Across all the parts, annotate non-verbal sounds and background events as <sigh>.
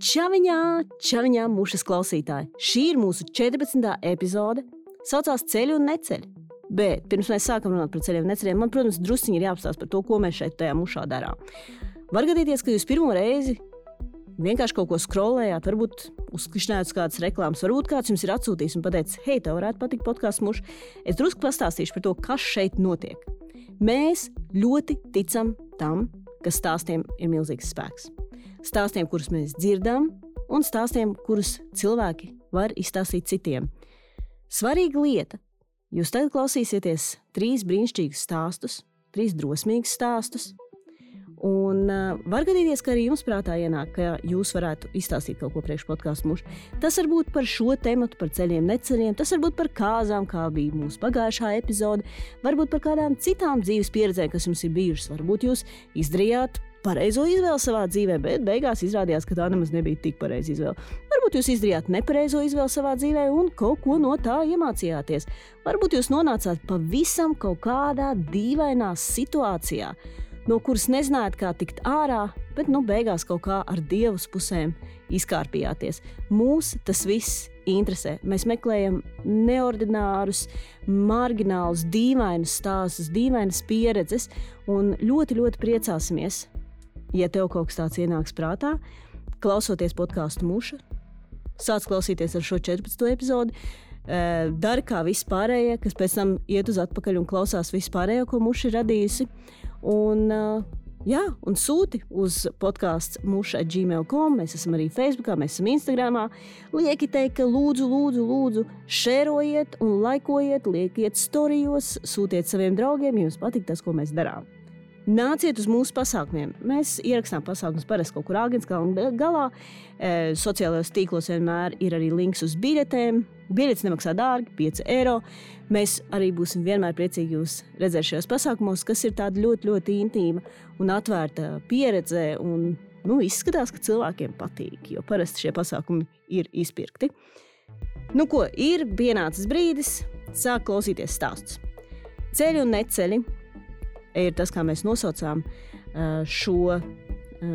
Čaviņā, čaviņā, mušas klausītāji. Šī ir mūsu 14. epizode. Saucās ceļu un neceļu. Bet pirms mēs sākam runāt par ceļiem un neceļiem, man, protams, drusciņi ir jāapstāsta par to, ko mēs šeit tajā mušā darām. Var gadīties, ka jūs pirmo reizi vienkārši kaut ko skrolējāt, varbūt uzklišņājāt uz kādas reklāmas, varbūt kāds jums ir atsūtījis un pateicis, hei, tev varētu patikt podkāsts muša. Es drusku pastāstīšu par to, kas šeit notiek. Mēs ļoti ticam tam, ka stāstiem ir milzīgs spēks. Stāstiem, kurus mēs dzirdam, un stāstiem, kurus cilvēki var izstāstīt citiem. Svarīga lieta. Jūs tagad klausīsieties trīs brīnišķīgus stāstus, trīs drosmīgus stāstus, Un uh, var gadīties, ka arī jums prātā ienāk, ka jūs varētu izstāstīt kaut ko priekš podkāstu mušu. Tas var būt par šo tēmu, par ceļiem, neceļiem, tas var būt par kāzām, kā bija mūsu pagājušā epizode, varbūt par kādām citām dzīves pieredzēm, kas jums ir bijušas. Varbūt jūs izdarījāt pareizo izvēli savā dzīvē, bet beigās izrādījās, ka tā nemaz nebija tik pareiza izvēle. Varbūt jūs izdarījāt nepareizo izvēli savā dzīvē un kaut ko no tā iemācījāties. Varbūt jūs nonācāt pavisam kaut kādā dīvainā situācijā no kuras nezinājāt, kā tikt ārā, bet nu, beigās kaut kā ar dievas pusēm izkārpījāties. Mūs tas viss interesē. Mēs meklējam neordinārus, marginālus, dīvainus stāstus, dīvainas pieredzes, un ļoti, ļoti priecāsimies, ja tev kaut kas tāds ienāks prātā, klausoties podkāstu muša. Sāc klausīties ar šo 14. epizodi. Eh, dari kā vispārējie, kas pēc tam iet uz atpakaļ un klausās vispārējo, ko muša ir radījusi. Un, Jā, un sūti uz podkāstu muša gmail.com. Mēs esam arī Facebook, mēs esam Instagram. Lieki teikt, ka lūdzu, lūdzu, lūdzu, šērojiet un laikojiet, liekiet storijos, sūtiet saviem draugiem, jums patīk tas, ko mēs darām. Nāciet uz mūsu pasākumiem. Mēs ierakstām pasākumus parasti kaut kur Āgānskalna galā. E, sociālajos tīklos vienmēr ir arī links uz biļetēm. Biļetes nemaksā dārgi, 5 eiro. Mēs arī būsim vienmēr priecīgi jūs redzēt šajos pasākumos, kas ir tāda ļoti, ļoti intīma un atvērta pieredze. Un, nu, izskatās, ka cilvēkiem patīk, jo parasti šie pasākumi ir izpirkti. Nu, ko, ir pienācis brīdis sākt klausīties stāstus. Ceļi un neceļi ir tas, kā mēs nosaucām šo,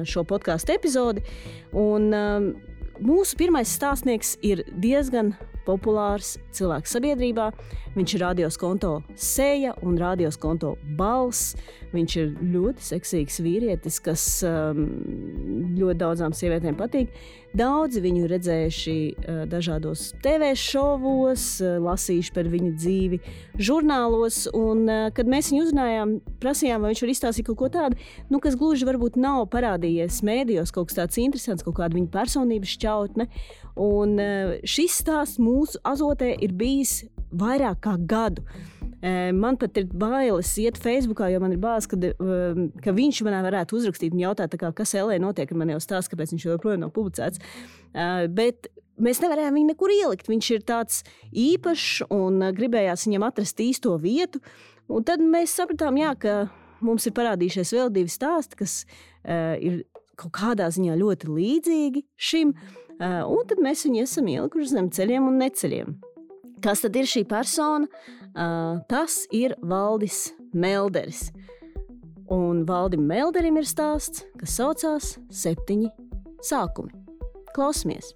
šo podkāstu epizodi. Un, mūsu pirmais stāstnieks ir diezgan populārs cilvēks sabiedrībā. Viņš ir radios konto seja un radios konto balss. Viņš ir ļoti seksīgs vīrietis, kas um, ļoti daudzām sievietēm patīk. Daudzi viņu redzējuši uh, dažādos TV šovos, uh, lasījuši par viņa dzīvi žurnālos. Un, uh, kad mēs viņu uzrunājām, prasījām, vai viņš var izstāstīt kaut ko tādu, nu, kas gluži varbūt nav parādījies mēdījos, kaut kas tāds interesants, kaut kāda viņa personības šķautne. Un šis stāsts mūsu azotē ir bijis vairāk kā gadu. Man pat ir bailes iet Facebookā, jo man ir bāzes, ka, ka viņš manā varētu uzrakstīt un jautāt, kā, kas LA notiek. Man jau stāsta, kāpēc viņš joprojām nav publicēts. Bet mēs nevarējām viņu nekur ielikt. Viņš ir tāds īpašs un gribējās viņam atrast īsto vietu. Un tad mēs sapratām, jā, ka mums ir parādījušies vēl divi stāsti, kas ir kaut kādā ziņā ļoti līdzīgi šim. Un tad mēs viņu esam ielikuši zem ceļiem un neceļiem. Kas tad ir šī persona? Uh, tas ir Valdis Melderis. Un Valdim Melderim ir stāsts, kas saucās Septiņi sākumi. Klausamies!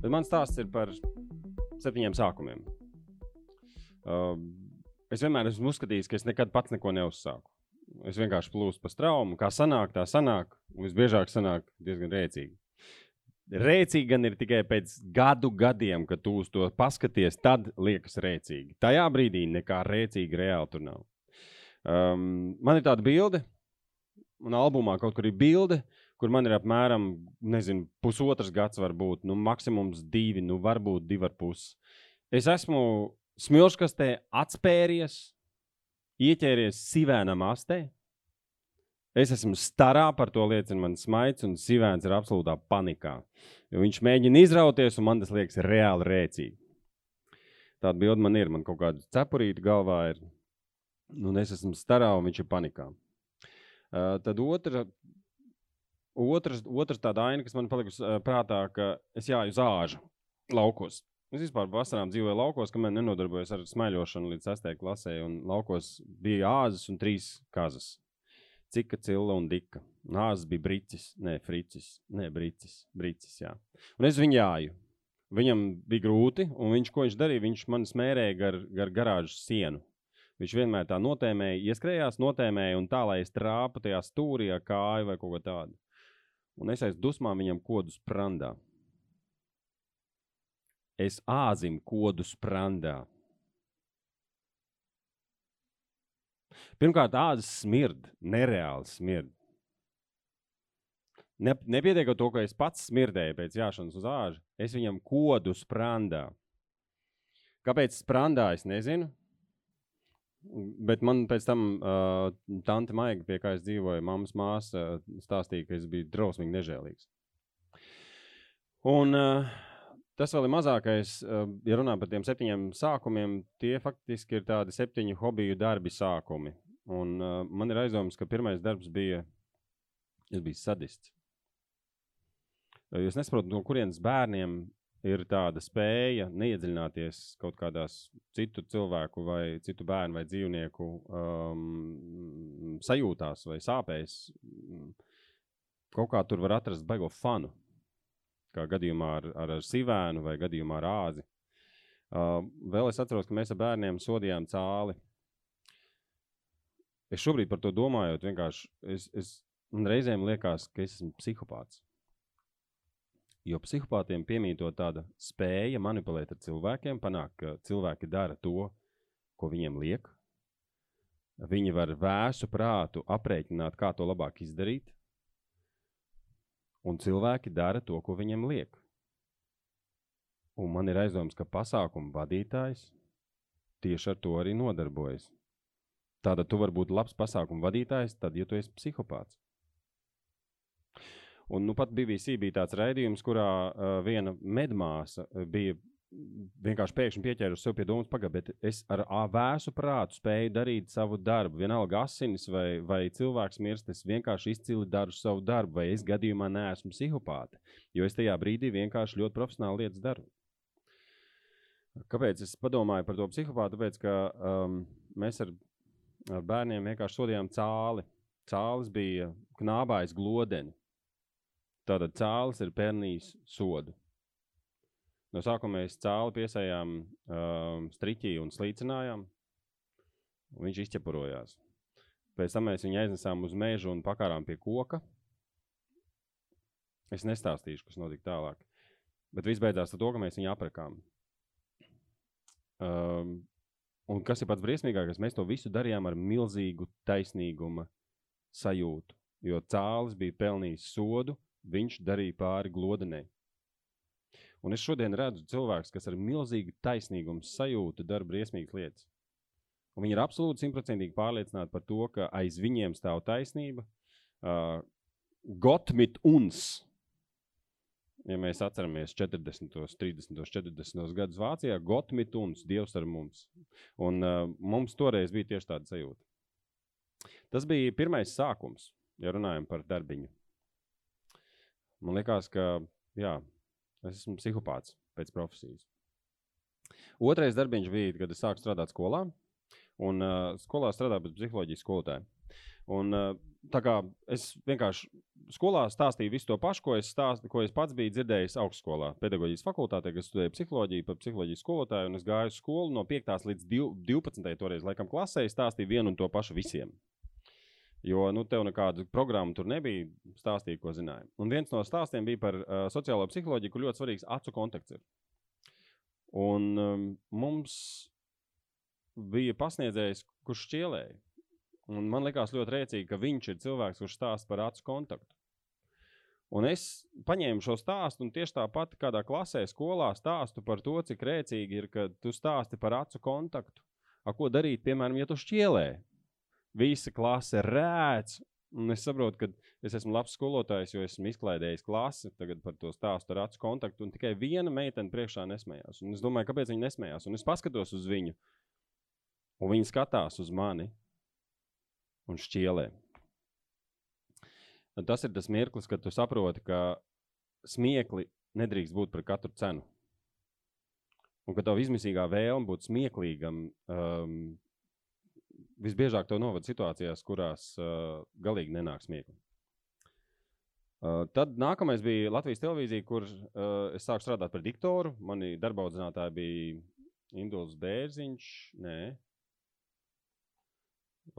Bet mans stāsts ir par septiņiem sākumiem. Uh, es vienmēr esmu uzskatījis, ka es nekad pats neko neuzsāku. Es vienkārši plūstu pa straumu, kā sanāk, tā sanāk, un visbiežāk sanāk diezgan rēcīgi. Rēcīgi gan ir tikai pēc gadu gadiem, kad tu uz to paskaties, tad liekas rēcīgi. Tajā brīdī nekā rēcīga reāli tur nav. Um, man ir tāda bilde, un albumā kaut kur ir bilde, kur man ir apmēram nezinu, pusotrs gads, varbūt nu, maksimums divi, nu, varbūt divi ar pusi. Es esmu smilškastē atspēries, ieķēries sivēnam astē, Es esmu starā, par to liecina mans maigs, un Sivēns ir absolūtā panikā. Viņš mēģina izrauties, un man tas liekas reāli rēcīgi. Tāda bilde man ir, man kaut kāda cepurīta galvā ir, un es esmu starā, un viņš ir panikā. Uh, tad otra, otrs, otrs tāda aina, kas man palikusi uh, prātā, ka es jāju uz āžu laukos. Es vispār vasarām dzīvoju laukos, kamēr nenodarbojos ar smaiļošanu līdz 6. klasē, laukos bija āzas un trīs kazas. Cika, Cilla un Dika. Nāzis bija Brīsis, ne Fricis, ne Brīsis, Brīsis, jā. Un es viņu jāju. Viņam bija grūti, un viņš, ko viņš darīja, viņš man smērēja gar, gar garāžas sienu. Viņš vienmēr tā notēmēja, ieskrējās, notēmēja, un tā, lai es trāpu tajā stūrī ar kāju vai kaut ko tādu. Un es aiz dusmām viņam kodus prandā. Es āzim kodus prandā. Pirmkārt, ādas smird, nereāli smird. Ne, nepietiek ar to, ka es pats smirdēju pēc jāšanas uz āžu, es viņam kodu sprandā. Kāpēc sprandā, es nezinu. Bet man pēc tam uh, tante Maiga, pie kā es dzīvoju, mammas māsa, stāstīja, ka es biju drausmīgi nežēlīgs. Un uh, tas vēl ir mazākais, uh, ja runā par tiem septiņiem sākumiem, tie faktiski ir tādi septiņu hobiju darbi sākumi. Un uh, man ir aizdoms, ka pirmais darbs bija, es biju sadists. Es nesaprotu, no kurienes bērniem ir tāda spēja neiedziļināties kaut kādās citu cilvēku, vai citu bērnu vai dzīvnieku um, sajūtās vai sāpēs. Kaut kā tur var atrast baigo fanu, kā gadījumā ar, ar, ar sivēnu vai gadījumā ar āzi. Uh, vēl es atceros, ka mēs ar bērniem sodījām cāli. Es šobrīd par to domājot, vienkārši es, es, man reizēm liekas, ka es esmu psihopāts. Jo psihopātiem piemīto tāda spēja manipulēt ar cilvēkiem, panākt, ka cilvēki dara to, ko viņiem liek. Viņi var vēsu prātu aprēķināt, kā to labāk izdarīt, un cilvēki dara to, ko viņiem liek. Un man ir aizdoms, ka pasākuma vadītājs tieši ar to arī nodarbojas. Tātad tu vari būt labs pasākuma vadītājs, tad, ja tu esi psihopāts. Un nu, pat BBC bija tāds raidījums, kurā uh, viena medmāsa bija vienkārši pēkšņi pieķērusi sev pie domas, pagaidi, bet es ar vēsu prātu spēju darīt savu darbu. Vienalga asinis vai, vai cilvēks mirst, es vienkārši izcili daru savu darbu, vai es gadījumā neesmu psihopāte, jo es tajā brīdī vienkārši ļoti profesionāli lietas daru. Kāpēc es padomāju par to psihopātu? Tāpēc, ka um, mēs ar, ar bērniem vienkārši sodījām cāli. Cālis bija knābājis glodeni. Tātad cēlis ir pelnījis sodu. No sākuma mēs cēlu piesējām um, striķī un slīcinājām. Un viņš izķepurojās. Pēc tam mēs viņu aiznesām uz mežu un pakārām pie koka. Es nestāstīšu, kas notika tālāk. Bet viss beidzās ar to, ka mēs viņu aprakām. Um, un kas ir pats briesmīgākais, mēs to visu darījām ar milzīgu taisnīguma sajūtu. Jo cēlis bija pelnījis sodu, viņš darīja pāri glodenei. Un es šodien redzu cilvēkus, kas ar milzīgu taisnīgumu sajūtu dara briesmīgas lietas. Un viņi ir absolūti simtprocentīgi pārliecināti par to, ka aiz viņiem stāv taisnība. Uh, Gotmit uns, ja mēs atceramies 40, 30, 40 gadus Vācijā, Gotmit uns, Dievs ar mums. Un uh, mums toreiz bija tieši tāda sajūta. Tas bija pirmais sākums, ja runājam par darbiņu. Man liekas, ka jā, es esmu psihopāts pēc profesijas. Otrais darbiņš bija, kad es sāku strādāt skolā. Un uh, skolā strādāju pēc psiholoģijas skolotāja. Un, uh, tā kā es vienkārši skolā stāstīju visu to pašu, ko es, stāst, ko es pats biju dzirdējis augstskolā, pedagoģijas fakultātē, kas studēja psiholoģiju, par psiholoģijas skolotāju. Es gāju uz skolu no 5. līdz 12. toreiz, laikam, klasē, stāstīju vienu un to pašu visiem. Jo nu, tev nekādu programmu tur nebija, stāstīja, ko zināja. Un viens no stāstiem bija par uh, sociālo psiholoģiju, kur ļoti svarīgs acu kontakts ir. Un um, mums bija pasniedzējs, kurš šķielēja. Un man liekas ļoti rēcīgi, ka viņš ir cilvēks, kurš stāsta par acu kontaktu. Un es paņēmu šo stāstu, un tieši tāpat kādā klasē, skolā stāstu par to, cik rēcīgi ir, ka tu stāsti par acu kontaktu. A, ko darīt, piemēram, ja tu šķielē? Visa klase rēc. Un es saprotu, ka es esmu labs skolotājs, jo esmu izklaidējis klasi par to stāstu ar acu kontaktu. Un tikai viena meitene priekšā nesmējās. Un es domāju, kāpēc viņa nesmējās. Un es paskatos uz viņu, un viņa skatās uz mani un šķielē. Un tas ir tas mirklis, kad tu saproti, ka smiekli nedrīkst būt par katru cenu. Un ka tev izmisīgā vēlme būt smieklīgam um, visbiežāk to novada situācijās, kurās uh, galīgi nenāk smiekli. Uh, tad nākamais bija Latvijas televīzija, kur uh, es sāku strādāt par diktoru. Mani darba audzinātāji bija Induls Bērziņš, nē,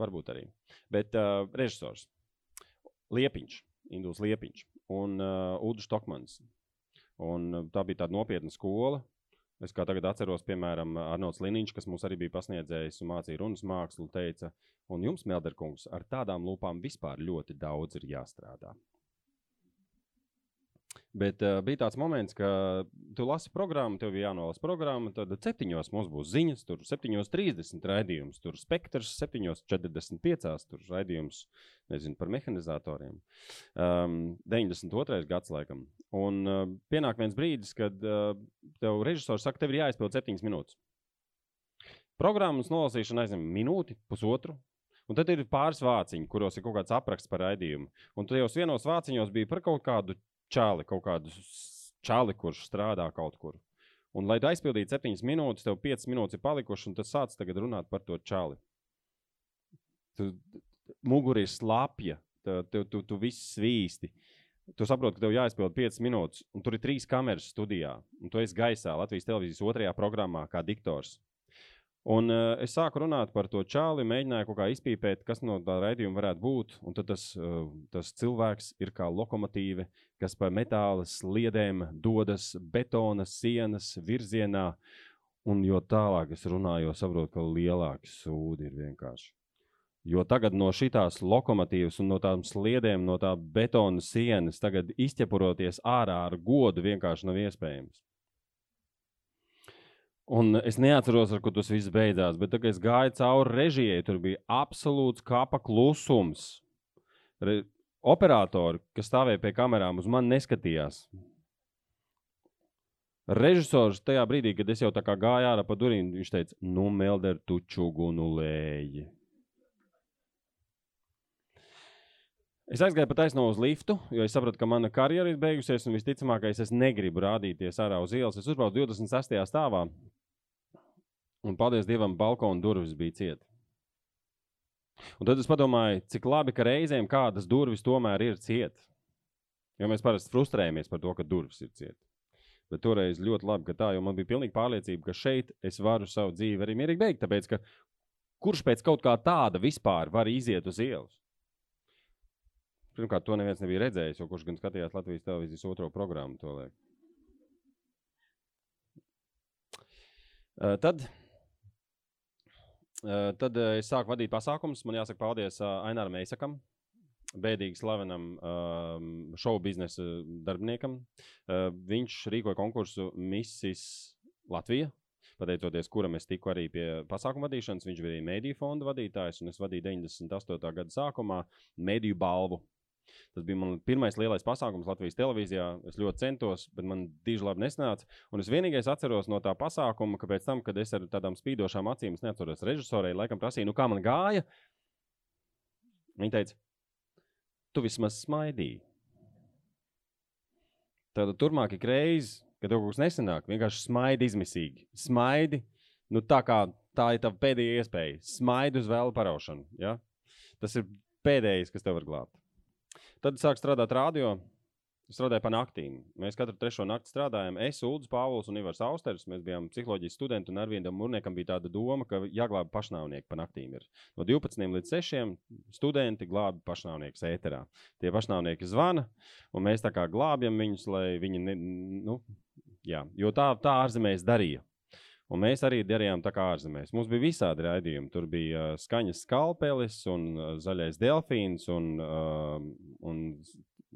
varbūt arī. Bet uh, režisors Liepiņš, Induls Liepiņš un uh, Udrs Tokmans. Un, tā bija tāda nopietna skola. Es kā tagad atceros, piemēram, Arnolds Liniņš, kas mums arī bija pasniedzējis un mācīja runas mākslu, teica, un jums, Melderkungs, ar tādām lūpām vispār ļoti daudz ir jāstrādā. Bet uh, bija tāds moments, ka tu lasi programmu, tev bija jānolasa programma. Tad 7. mums būs ziņas, tur 7.30 raidījums, tur spektrs 7.45. tur raidījums nezinu, par mehanizatoriem. Um, 92. gads laikam. Un uh, pienāk viens brīdis, kad uh, tev režisors saka, tev ir jāizpild 7 minūtes. Programmas nolasīšana aizņem minūti, pusotru. Un tad ir pāris vāciņi, kuros ir kaut kāds apraksts par raidījumu. Un tajos vienos vāciņos bija par kaut kādu čāli, kaut kādu čāli, kurš strādā kaut kur. Un, lai tu aizpildītu septiņas minūtes, tev piecas minūtes ir palikušas, un tas sāc tagad runāt par to čāli. Tu, muguri ir slapja, tu, tu, tu viss svīsti. Tu saproti, ka tev jāizpild 5 minūtes, un tur ir trīs kameras studijā. Un tu esi gaisā Latvijas televīzijas otrajā programmā, kā diktors. Un uh, es sāku runāt par to čāli, mēģināju kaut kā izpīpēt, kas no tā raidījuma varētu būt. Un tad tas, uh, tas cilvēks ir kā lokomotīve, kas pa metāla sliedēm dodas betona sienas virzienā. Un jo tālāk es runāju, jo saprotu, ka lielāki sūdi ir vienkārši. Jo tagad no šīs lokomotīvas un no tām sliedēm, no tā betona sienas, tagad izķepuroties ārā ar godu vienkārši nav iespējams. Un es neatceros, ar ko tas viss beidzās, bet tad, kad es gāju cauri režijai, tur bija absolūts kapa klusums. Re operatori, kas stāvēja pie kamerām, uz mani neskatījās. Režisors tajā brīdī, kad es jau tā kā gāju ārā pa durvīm, viņš teica, nu, Melder, tu čugunu lēji. Es aizgāju pa taisno uz liftu, jo es sapratu, ka mana karjera ir beigusies, un visticamākais es negribu rādīties ārā uz ielas. Es uzbraucu 26. stāvā, un paldies Dievam, balkona durvis bija cietas. Un tad es padomāju, cik labi, ka reizēm kādas durvis tomēr ir cietas. Jo mēs parasti frustrējamies par to, ka durvis ir cietas. Bet toreiz ļoti labi, ka tā, jo man bija pilnīgi pārliecība, ka šeit es varu savu dzīvi arī mierīgi beigt. Tāpēc, ka kurš pēc kaut kā tāda vispār var iziet uz ielas? Pirmkārt, to neviens nebija redzējis, jo kurš gan skatījās Latvijas televīzijas otro programmu tad, tad uh, es sāku vadīt pasākumus. Man jāsaka paldies uh, Aināram Eisakam, bēdīgi slavenam um, šovu biznesa darbiniekam. Uh, viņš rīkoja konkursu Missis Latvija. Pateicoties, kuram es tiku arī pie pasākuma vadīšanas, viņš bija arī mediju fonda vadītājs, un es vadīju 98. gada sākumā mediju balvu Tas bija mans pirmais lielais pasākums Latvijas televīzijā. Es ļoti centos, bet man diži labi nesnāca. Un es vienīgais atceros no tā pasākuma, ka pēc tam, kad es ar tādām spīdošām acīm, neatceros režisorei, laikam prasīju, nu kā man gāja. Viņa teica, tu vismaz smaidīji. Tad turpmāk ik reizi, kad kaut kas nesanāk, vienkārši smaidi izmisīgi. Smaidi, nu tā kā tā ir tava pēdējā iespēja. Smaidi uz vēlu paraušanu. Ja? Tas ir pēdējais, kas tev var glābt. Tad sāk strādāt radio. Strādāju par naktīm. Mēs katru trešo nakti strādājām. Es, Ulrichs, Pāvils un Ivars Austers. Mēs bijām psiholoģijas studenti, un Arvīdam Mūrniekam bija tāda doma, ka jāglābj pašnāvnieki pa naktīm. Ir. No 12 līdz 6 studenti glābj pašnāvniekus ēterā. Tie pašnāvnieki zvana, un mēs tā kā glābjam viņus, lai viņi, ne, nu, jā, jo tā, tā ārzemēs darīja. Un mēs arī darījām tā kā ārzemēs. Mums bija visādi raidījumi. Tur bija uh, skaņas skalpelis, un uh, zaļais delfīns un, uh, un,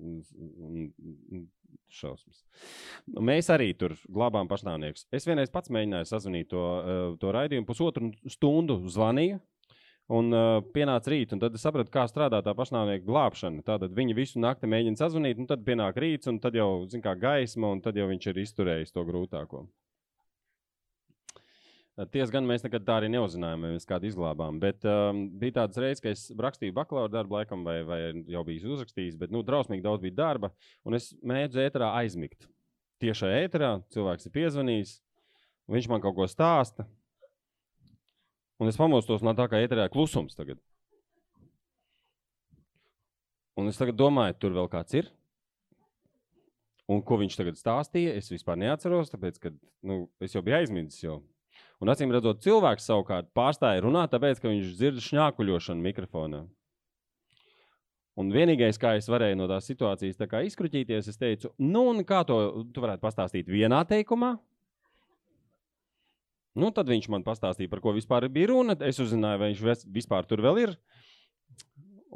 un, un šausmas. Mēs arī tur glābām pašnāvniekus. Es vienreiz pats mēģināju sazvanīt to, uh, to raidījumu, pusotru stundu zvanīju. Un uh, pienāca rīts, un tad es sapratu, kā strādā tā pašnāvnieka glābšana. Tātad viņi visu nakti mēģina sazvanīt, un tad pienāk rīts, un tad jau, zin kā, gaisma, un tad jau viņš ir izturējis to grūtāko. Tiesa gan mēs nekad tā arī neuzzinājām, vai mēs kādu izglābām. Bet um, bija tāds reizes, ka es rakstīju bakalaura darbu, laikam, vai, vai jau biju uzrakstījis, bet nu, drausmīgi daudz bija darba, un es mēģināju ēterā aizmigt. Tiešā ēterā cilvēks ir piezvanījis, viņš man kaut ko stāsta, un es pamostos no tā, kā ēterā ir klusums tagad. Un es tagad domāju, tur vēl kāds ir. Un ko viņš tagad stāstīja, es vispār neatceros, tāpēc, ka nu, es jau biju aizmirsis. Jau. Un acīm redzot, cilvēks savukārt pārstāja runāt, tāpēc, ka viņš dzird šņākuļošanu mikrofonā. Un vienīgais, kā es varēju no tās situācijas tā izkrutīties, es teicu, nu, kā to tu varētu pastāstīt vienā teikumā. Nu, tad viņš man pastāstīja, par ko vispār bija runa. Es uzzināju, vai viņš vispār tur vēl ir.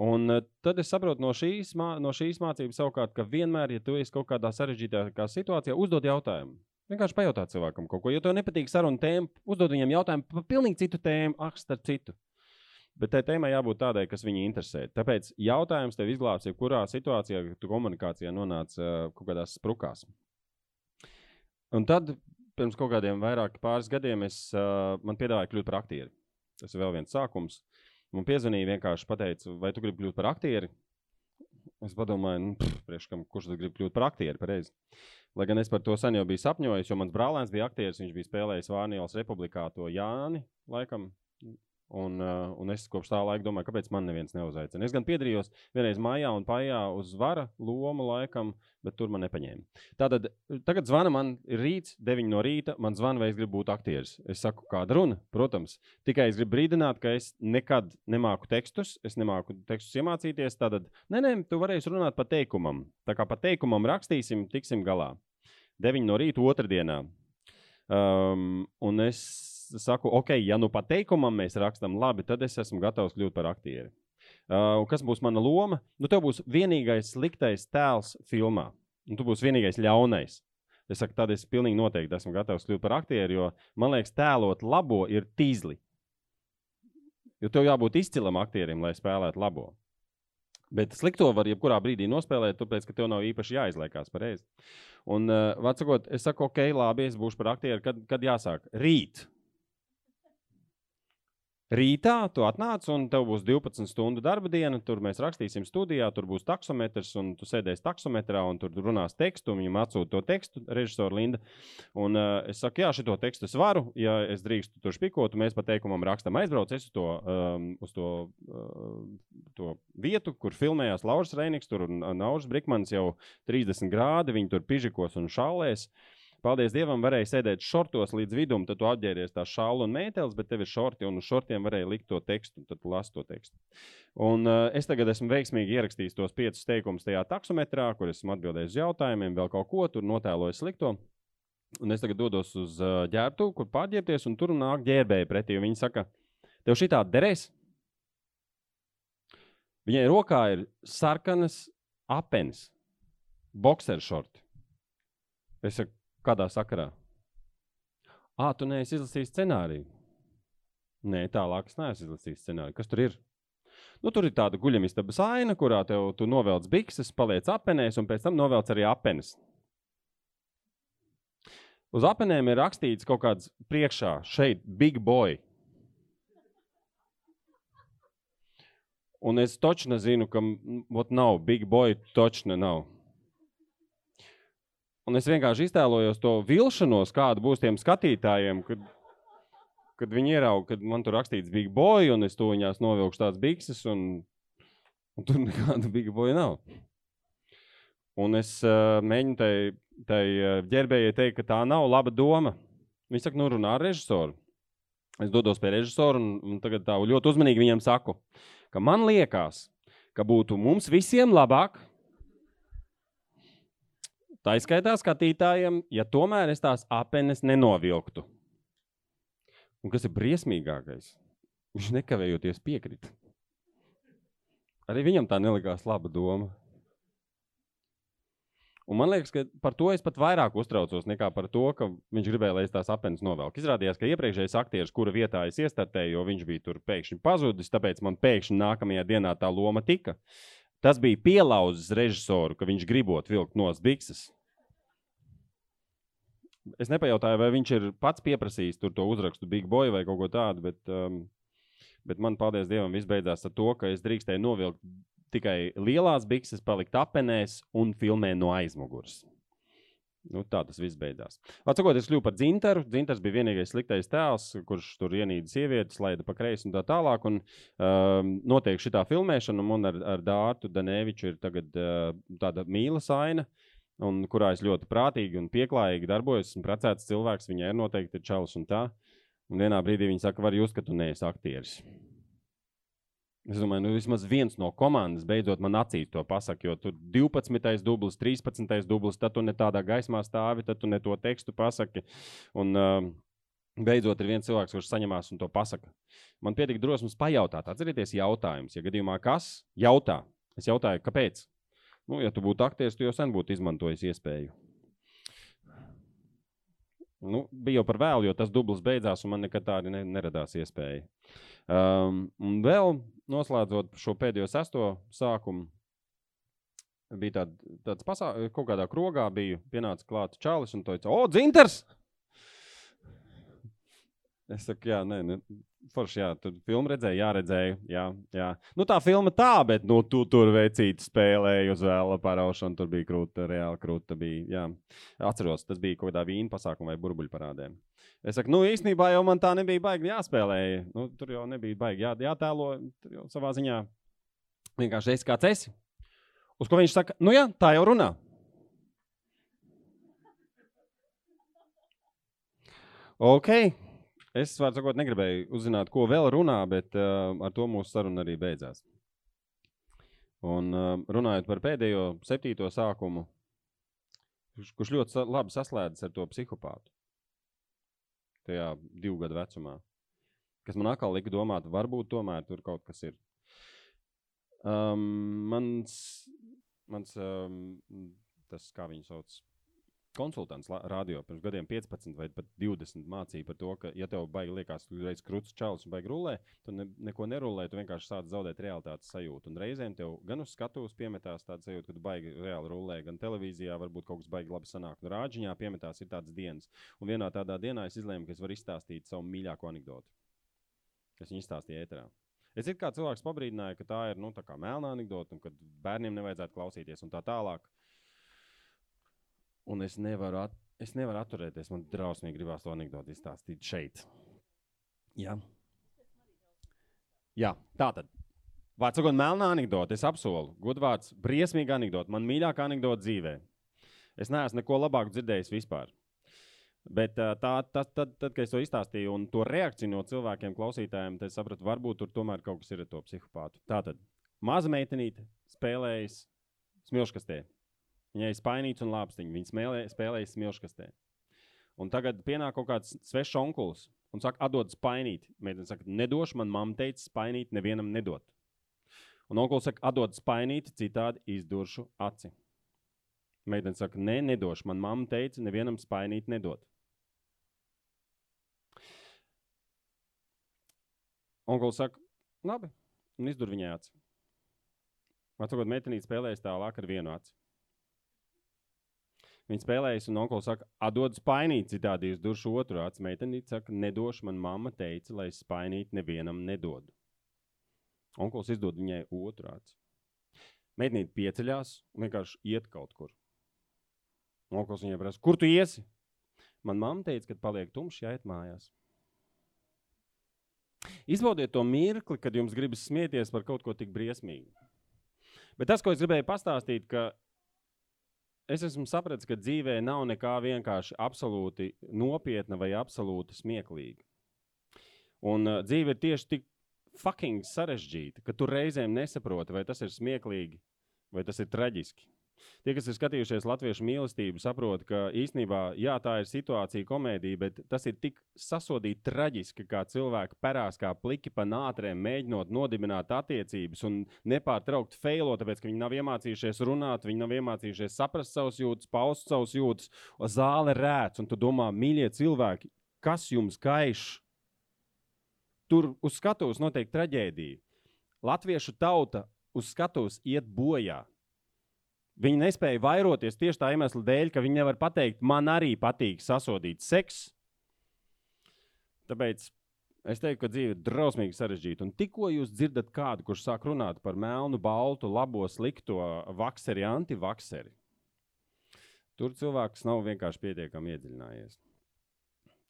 Un eh, tad es saprotu no šīs, no šīs mācības, savukārt, ka vienmēr, ja tu esi kaut kādā sarežģītākā situācijā, uzdod jautājumu. Vienkārši pajautāt cilvēkam kaut ko. Ja tev nepatīk saruna tēma, uzdod viņam jautājumu par pilnīgi citu tēmu, ah, starp citu. Bet tai tēmai jābūt tādai, kas viņu interesē. Tāpēc jautājums tev izglābs, jebkurā situācijā, kad tu komunikācijā nonāc uh, kaut kādās sprukās. Un tad, pirms kaut kādiem vairāk pāris gadiem, es, uh, man piedāvāja kļūt par aktieri. Tas ir vēl viens sākums. Man piezvanīja vienkārši pateica, vai tu gribi kļūt par aktieri? Es padomāju, nu, pff, priekš, kam, kurš tad grib kļūt par aktieri pareizi. Lai gan es par to sen jau biju sapņojis, jo mans brālēns bija aktieris, viņš bija spēlējis Vānijas republikā to Jāni, laikam, Un, uh, un es kopš tā laika domāju, kāpēc man neviens neuzaicina. Es gan piedalījos vienreiz mājā un pājā uz vara lomu laikam, bet tur man nepaņēma. Tātad tagad zvana man rīts, 9 no rīta. Man zvana, vai es gribu būt aktieris. Es saku, kāda runa? Protams, tikai es gribu brīdināt, ka es nekad nemāku tekstus, es nemāku tekstus iemācīties. Tātad, nē, nē, tu varēsi runāt pa teikumam. Tā kā pa teikumam rakstīsim, tiksim galā. 9 no rīta otrdienā. Um, un es saku, ok, ja nu pa teikumam mēs rakstām labi, tad es esmu gatavs kļūt par aktieri. Uh, kas būs mana loma? Nu, tev būs vienīgais sliktais tēls filmā, un tu būsi vienīgais ļaunais. Es saku, tad es pilnīgi noteikti esmu gatavs kļūt par aktieru, jo man liekas, tēlot labo ir tīzli. Jo tev jābūt izcilam aktierim, lai spēlētu labo. Bet slikto var jebkurā brīdī nospēlēt, tāpēc, ka tev nav īpaši jāizliekās pareizi. Un, uh, vecākot, es saku, ok, labi, es būšu par aktieru, kad, kad jāsāk. Rīt. Rītā tu atnāc, un tev būs 12 stundu darba diena. Tur mēs rakstīsim studijā, tur būs taksometrs, un tu sēdēsi taksometrā, un tur runās tekstu. Viņam atsūta to tekstu, režisora Linda. Un uh, es saku, jā, šo tekstu es varu. Ja es drīkstu tur spīkot, mēs pa teikumam rakstam aizbrauc. Es uz to, um, uz to, uh, to vietu, kur filmējās Lauris Reiniks, tur un Nauris Brikmans jau 30 grādi, viņi tur pižikos un šālēs. Uh, Paldies Dievam, varēja sēdēt šortos līdz vidum, tad tu apģēries tā šālu un mētelis, bet tev ir šorti, un uz šortiem varēja likt to tekstu, un tad lasi to tekstu. Un, uh, es tagad esmu veiksmīgi ierakstījis tos piecus teikumus tajā taksometrā, kur esmu atbildējis uz jautājumiem, vēl kaut ko tur notēlojis slikto. Un es tagad dodos uz uh, ģērbtu, kur pārģērbties, un tur nāk ģērbēji pretī. Viņi saka, tev šī tāda derēs? Viņai rokā ir sarkanas apenes, boxeršorti. Es saku, Kādā sakarā? Ah, tu neesi izlasījis scenāriju. Nē, tālāk es neesmu izlasījis scenāriju. Kas tur ir? Nu, tur ir tāda guļamistabas aina, kurā tev tu novelc bikses, paliec apenēs un pēc tam novelc arī apenes. Uz apenēm ir rakstīts kaut kāds priekšā, šeit, big boy. Un es točna zinu, ka ot, nav big boy, točna nav. Un es vienkārši iztēlojos to vilšanos, kāda būs tiem skatītājiem, kad, kad viņi ieraudzīja, kad man tur rakstīts Big Boy, un es to viņās novilkšu tādas bikses, un, un tur <laughs> nekāda Big Boy nav. Un es uh, mēģinu tai, tai ģērbējai teikt, ka tā nav laba doma. Viņa saka, nu runā ar režisoru. Es dodos pie režisora un, un tagad tā ļoti uzmanīgi viņam saku, ka man liekas, ka būtu mums visiem labāk, Tā izskaitā skatītājiem, ja tomēr es tās apenes nenovilktu. Un kas ir briesmīgākais? Viņš nekavējoties piekrita. Arī viņam tā nelikās laba doma. Un man liekas, ka par to es pat vairāk uztraucos nekā par to, ka viņš gribēja, lai es tās apenes novelku. Izrādījās, ka iepriekšējais aktieris, kura vietā es iestartēju, jo viņš bija tur pēkšņi pazudis, tāpēc man pēkšņi nākamajā dienā tā loma tika. Tas bija pielauzis režisoru, ka viņš gribot vilkt nos bikses. Es nepajautāju, vai viņš ir pats pieprasījis to uzrakstu Big Boy vai kaut ko tādu, bet, um, bet man, paldies Dievam, viss beidzās ar to, ka es drīkstēju novilkt tikai lielās bikses, palikt apenēs un filmēt no aizmugures. Nu, tā tas viss beidzās. Atsakot, es kļuvu par dzintaru. Dzintars bija vienīgais sliktais tēls, kurš tur ienīda sievietes, laida pa kreisi un tā tālāk. Un, um, notiek šī filmēšana, un man ar, ar Dārtu Danēviču ir tagad uh, tāda mīlas aina. un kurā es ļoti prātīgi un pieklājīgi darbojos. Esmu precēts cilvēks, viņai ir noteikti čalis un tā. Un vienā brīdī viņa saka, var jūs, ka tu neesi aktieris. Es domāju, nu vismaz viens no komandas beidzot man acīs to pasaka, jo tur 12. dublis, 13. dublis, tad tu ne tādā gaismā stāvi, tad tu ne to tekstu pasaki. Un, uh, Beidzot, ir viens cilvēks, kurš saņemās un to pasaka. Man pietiek drosmes pajautāt, atcerieties, jautājums. Ja gadījumā kas jautā, es jautāju, kāpēc? Nu, ja tu būtu aktieris, tu jau sen būtu izmantojis iespēju. Nu, bija jau par vēlu, jo tas dublis beidzās, un man nekad tāda ne, neradās iespēja. Um, un vēl noslēdzot šo pēdējo sesto sākumu, bija tād, tāds pasākums, kaut kādā krogā bija pienācis klāts čalis un teica, o, dzinters! Es saku, jā, nē, ne, forši, jā, tur filmu redzēju, jā, redzēju, jā, jā. Nu, tā filma tā, bet, nu, tu tur veicīti spēlēji uz vēla paraušanu, tur bija krūta, reāli krūta bija, jā. Atceros, tas bija kaut kādā vīna pasākuma vai burbuļu parādēm. Es saku, nu, īstenībā jau man tā nebija baigi jāspēlē, nu, tur jau nebija baigi jā, jātēlo, tur jau savā ziņā vienkārši esi kāds esi. Uz ko viņš saka, nu jā, tā jau runā. Ok, Es, vārds sakot, negribēju uzzināt, ko vēl runā, bet uh, ar to mūsu saruna arī beidzās. Un uh, runājot par pēdējo septīto sākumu, kurš, kurš ļoti sa labi saslēdzas ar to psihopātu. Tajā divu gadu vecumā. Kas man atkal lika domāt, varbūt tomēr tur kaut kas ir. Um, mans, mans um, tas, kā viņu sauc, konsultants radio pirms gadiem 15 vai pat 20 mācīja par to, ka, ja tev baigi liekas, ka reiz krūts čalis un baigi rulē, tu ne, neko nerulē, tu vienkārši sāc zaudēt realitātes sajūtu. Un reizēm tev gan uz skatuves piemetās tāds sajūta, ka tu baigi reāli rulē, gan televīzijā varbūt kaut kas baigi labi sanāk. Un rāģiņā piemetās ir tādas dienas. Un vienā tādā dienā es izlēmu, ka es varu izstāstīt savu mīļāko anekdoti. Es viņu izstāstīju ēterā. Es kā cilvēks pabrīdināju, ka tā ir nu, tā melna anekdote, un ka bērniem nevajadzētu klausīties un tā tālāk. Un es nevaru, at, es nevaru atturēties. Man drausmīgi gribās to anekdoti izstāstīt šeit. Jā, Jā tā tad. Vārds sakot, melnā anekdote. Es apsolu, gudvārds, briesmīga anekdote. Man mīļākā anekdote dzīvē. Es neesmu neko labāku dzirdējis vispār. Bet tā, tā, tad, tad, kad es to izstāstīju, un to reakciju no cilvēkiem, klausītājiem, tad sapratu, varbūt tur tomēr kaut kas ir ar to psihopātu. Tā tad maza meitenīte spēlējas smilškastē. Viņai ir spainīts un lāpstiņš. Viņa spēlē, spēlēja smilškastē. Un tagad pienāk kaut kāds svešs onkulis un saka, atdod spainīt. Meitene saka, nedošu, man mamma teica, spainīt nevienam nedot. Un onkulis saka, atdod spainīt, citādi izduršu aci. Meitene saka, nē, ne, nedošu, man mamma teica, nevienam spainīt nedot. Onkulis saka, labi, un izdur viņai aci. Vecākot meitenīte spēlējas tālāk ar vienu aci. Viņa spēlējas, un onkulis saka, atdod spainīt, citādi jūs duršu otru acu. Meitenīte saka, nedošu, man mamma teica, lai es spainīt nevienam nedodu. Onkulis izdod viņai otru acu. Meitenīte pieceļās un vienkārši iet kaut kur. Onkulis viņai prasa, kur tu iesi? Man mamma teica, ka paliek tumšs, jāiet mājās. Izbaudiet to mirkli, kad jums gribas smieties par kaut ko tik briesmīgu. Bet tas, ko es gribēju pastāstīt, ka es esmu sapratis, ka dzīvē nav nekā vienkārši absolūti nopietna vai absolūti smieklīga. Un uh, dzīve ir tieši tik fucking sarežģīta, ka tu reizēm nesaproti, vai tas ir smieklīgi vai tas ir traģiski. Tie, kas ir skatījušies latviešu mīlestību, saprot, ka īstenībā jā, tā ir situācija, komēdija, bet tas ir tik sasodīti traģiski, kā cilvēki perās kā pliki pa nātrēm, mēģinot nodibināt attiecības un nepārtraukt feilo, tāpēc, ka viņi nav iemācījušies runāt, viņi nav iemācījušies saprast savus jūtas, paust savus jūtas, zāle rēc, un tu domā, mīļie cilvēki, kas jums kaiš? Tur uz skatuves notiek traģēdija. Latviešu tauta uz skatuves iet bojā. Viņi nespēja vairoties tieši tā iemesla dēļ, ka viņi nevar pateikt, man arī patīk sasodīt seksu. Tāpēc es teiktu, ka dzīve ir drausmīgi sarežģīta. Un tikko jūs dzirdat kādu, kurš sāk runāt par melnu, baltu, labo, slikto vakseri, antivakseri, tur cilvēks nav vienkārši pietiekami iedziļinājies.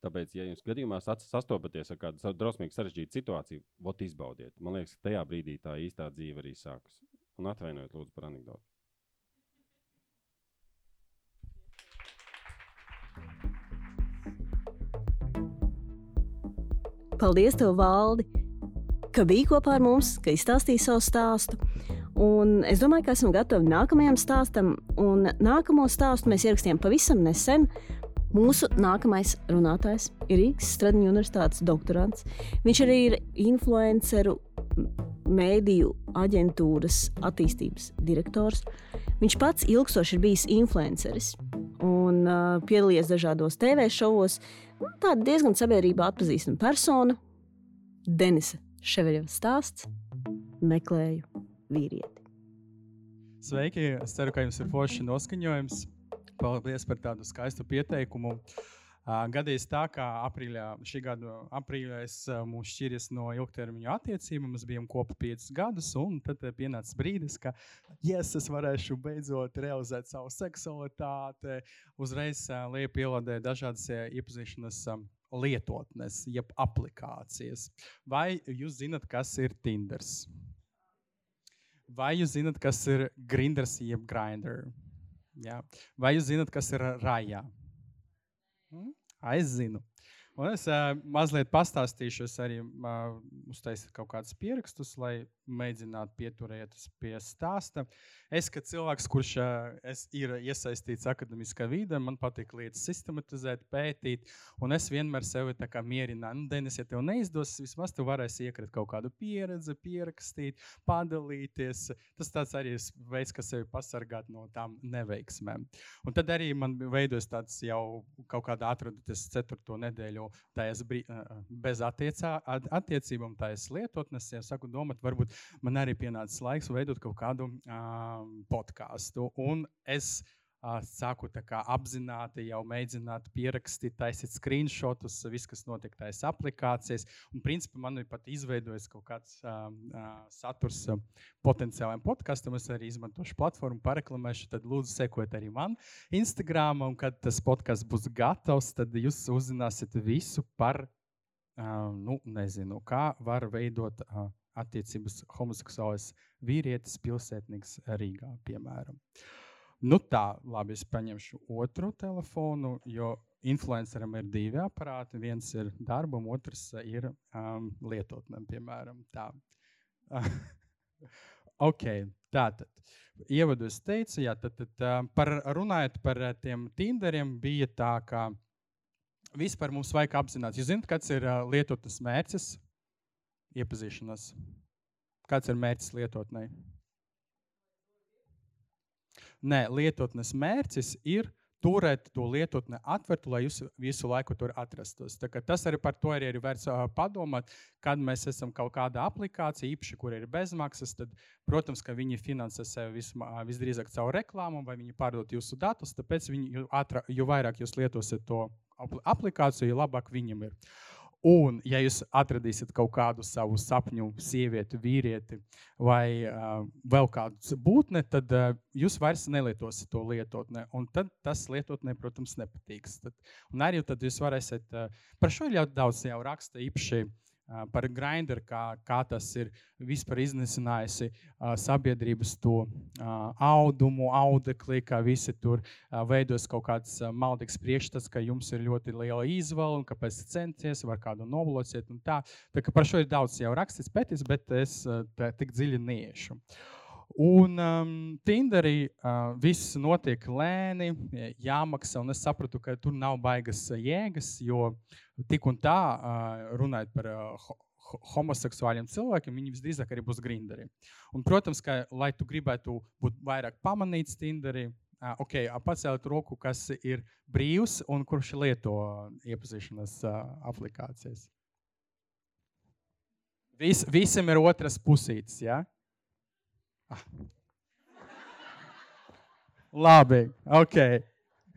Tāpēc, ja jūs gadījumā sastopaties ar kādu drausmīgu, sarežģītu situāciju, vot izbaudiet. Man liekas, ka tajā brīdī tā īstā dzīve arī sākas. Un atvainojiet, lūdzu, par anekdoti. Paldies, tev, Valdi, ka biji kopā ar mums, ka izstāstīji savu stāstu. Un es domāju, ka esam gatavi nākamajam stāstam. Un nākamo stāstu mēs ierakstījām pavisam nesen. Mūsu nākamais runātājs ir Rīgas Stradiņu universitātes doktorants. Viņš arī ir influenceru mēdīju aģentūras attīstības direktors. Viņš pats ilgstoši ir bijis influenceris un uh, piedalījies dažādos TV šovos. Nu, tāda diezgan sabiedrībā atpazīstama persona. Denisa Ševeļeva stāsts meklēju vīrieti. Sveiki! Es ceru, ka jums ir forši noskaņojums. Paldies par tādu skaistu pieteikumu. Gadījis tā, ka aprīļā, šī gada aprīļā es mūs šķīries no ilgtermiņa attiecībām. Mēs bijām kopā piecus gadus, un tad pienāca brīdis, ka yes, es varēšu beidzot realizēt savu seksualitāti. Uzreiz lieku pielādēt dažādas iepazīšanās lietotnes, jeb aplikācijas. Vai jūs zināt, kas ir Tinder? Vai jūs zināt, kas ir Grinders, jeb Grindr? Ja? Vai jūs zināt, kas ir Raja? Hmm? Es zinu. Un es uh, mazliet pastāstīšu, es arī uh, uztaisīju kaut kādus pierakstus, lai mēģinātu pieturēties pie stāsta. Es, kā cilvēks, kurš uh, ir iesaistīts akadēmiskā vidē, man patīk lietas sistematizēt, pētīt, un es vienmēr sevi mierināju, nu, Denis, ja tev neizdosies, vismaz tu varēsi iekrist kaut kādu pieredzi, pierakstīt, padalīties. Tas tāds arī veids, kā sevi pasargāt no tām neveiksmēm. Un tad arī man veidojas tāds jau kaut kāda atraduties ceturto nedēļu tajās brī, bez attiecā, attiecībām, tajās lietotnes, ja saku domāt, varbūt man arī pienācis laiks veidot kaut kādu uh, podkāstu. Un es sāku apzināti jau mēģināt pierakstīt, taisīt screenshotus, viss, kas notiek tajās aplikācijās. Un, principā, man ir pat izveidojis kaut kāds uh, uh, saturs uh, potenciāliem podkastam. Es arī izmantošu platformu, pareklamēšu. Tad, lūdzu, sekojiet arī man Instagram. Un, kad tas podkāsts būs gatavs, tad jūs uzzināsiet visu par, uh, nu, nezinu, kā var veidot. Uh, attiecības homoseksuālais vīrietis, pilsētnieks Rīgā, piemēram. Nu tā, labi, es paņemšu otru telefonu, jo influenceram ir divi aparāti. Viens ir darbam, otrs ir um, lietotnēm, piemēram. Tā. <laughs> ok, tātad. Ievadu es teicu, jā, tad, tad uh, par, runājot par tiem tinderiem, bija tā, ka vispār mums vajag apzināties. Jūs zināt, kāds ir uh, lietotnes mērķis? iepazīšanās. Kāds ir mērķis lietotnei? Nē, lietotnes mērķis ir turēt to lietotni atvērtu, lai jūs visu laiku tur atrastos. Tas arī par to arī ir vērts padomāt, kad mēs esam kaut kāda aplikācija, īpaši, kur ir bezmaksas, tad, protams, ka viņi finansē sevi vismā, visdrīzāk caur reklāmu, vai viņi pārdod jūsu datus, tāpēc viņi, jo, atra, jo vairāk jūs lietosiet to aplikāciju, jo labāk viņam ir. Un, ja jūs atradīsiet kaut kādu savu sapņu, sievieti, vīrieti vai uh, vēl kādu būtni, tad uh, jūs vairs nelietosiet to lietotnē. Un tad tas lietotnē, protams, nepatiks. Tad, un arī tad jūs varēsiet, uh, par šo ļoti daudz jau raksta īpaši uh, par Grindr, kā, kā tas ir vispār iznīcinājusi uh, sabiedrības to audumu, audekli, kā visi tur veidos kaut kāds maldīgs priekšstats, ka jums ir ļoti liela izvēle un kāpēc centies, var kādu noblocēt un tā. Tā kā par šo ir daudz jau rakstīts pētis, bet es tā, tik dziļi neiešu. Uh, Un um, Tinderī uh, viss notiek lēni, jāmaksā. Es sapratu, ka tur nav baigas jēgas, jo tik un tā, uh, runājot par uh, homoseksuāliem cilvēkiem, viņi visdrīzāk arī būs grinderi. Un, protams, ka, lai tu gribētu būt vairāk pamanīts Tinderī, uh, ok, pacelt roku, kas ir brīvs un kurš lieto iepazīšanās uh, aplikācijas. Vis, visam ir otras pusītes. Ja? Ah. Labi, ok.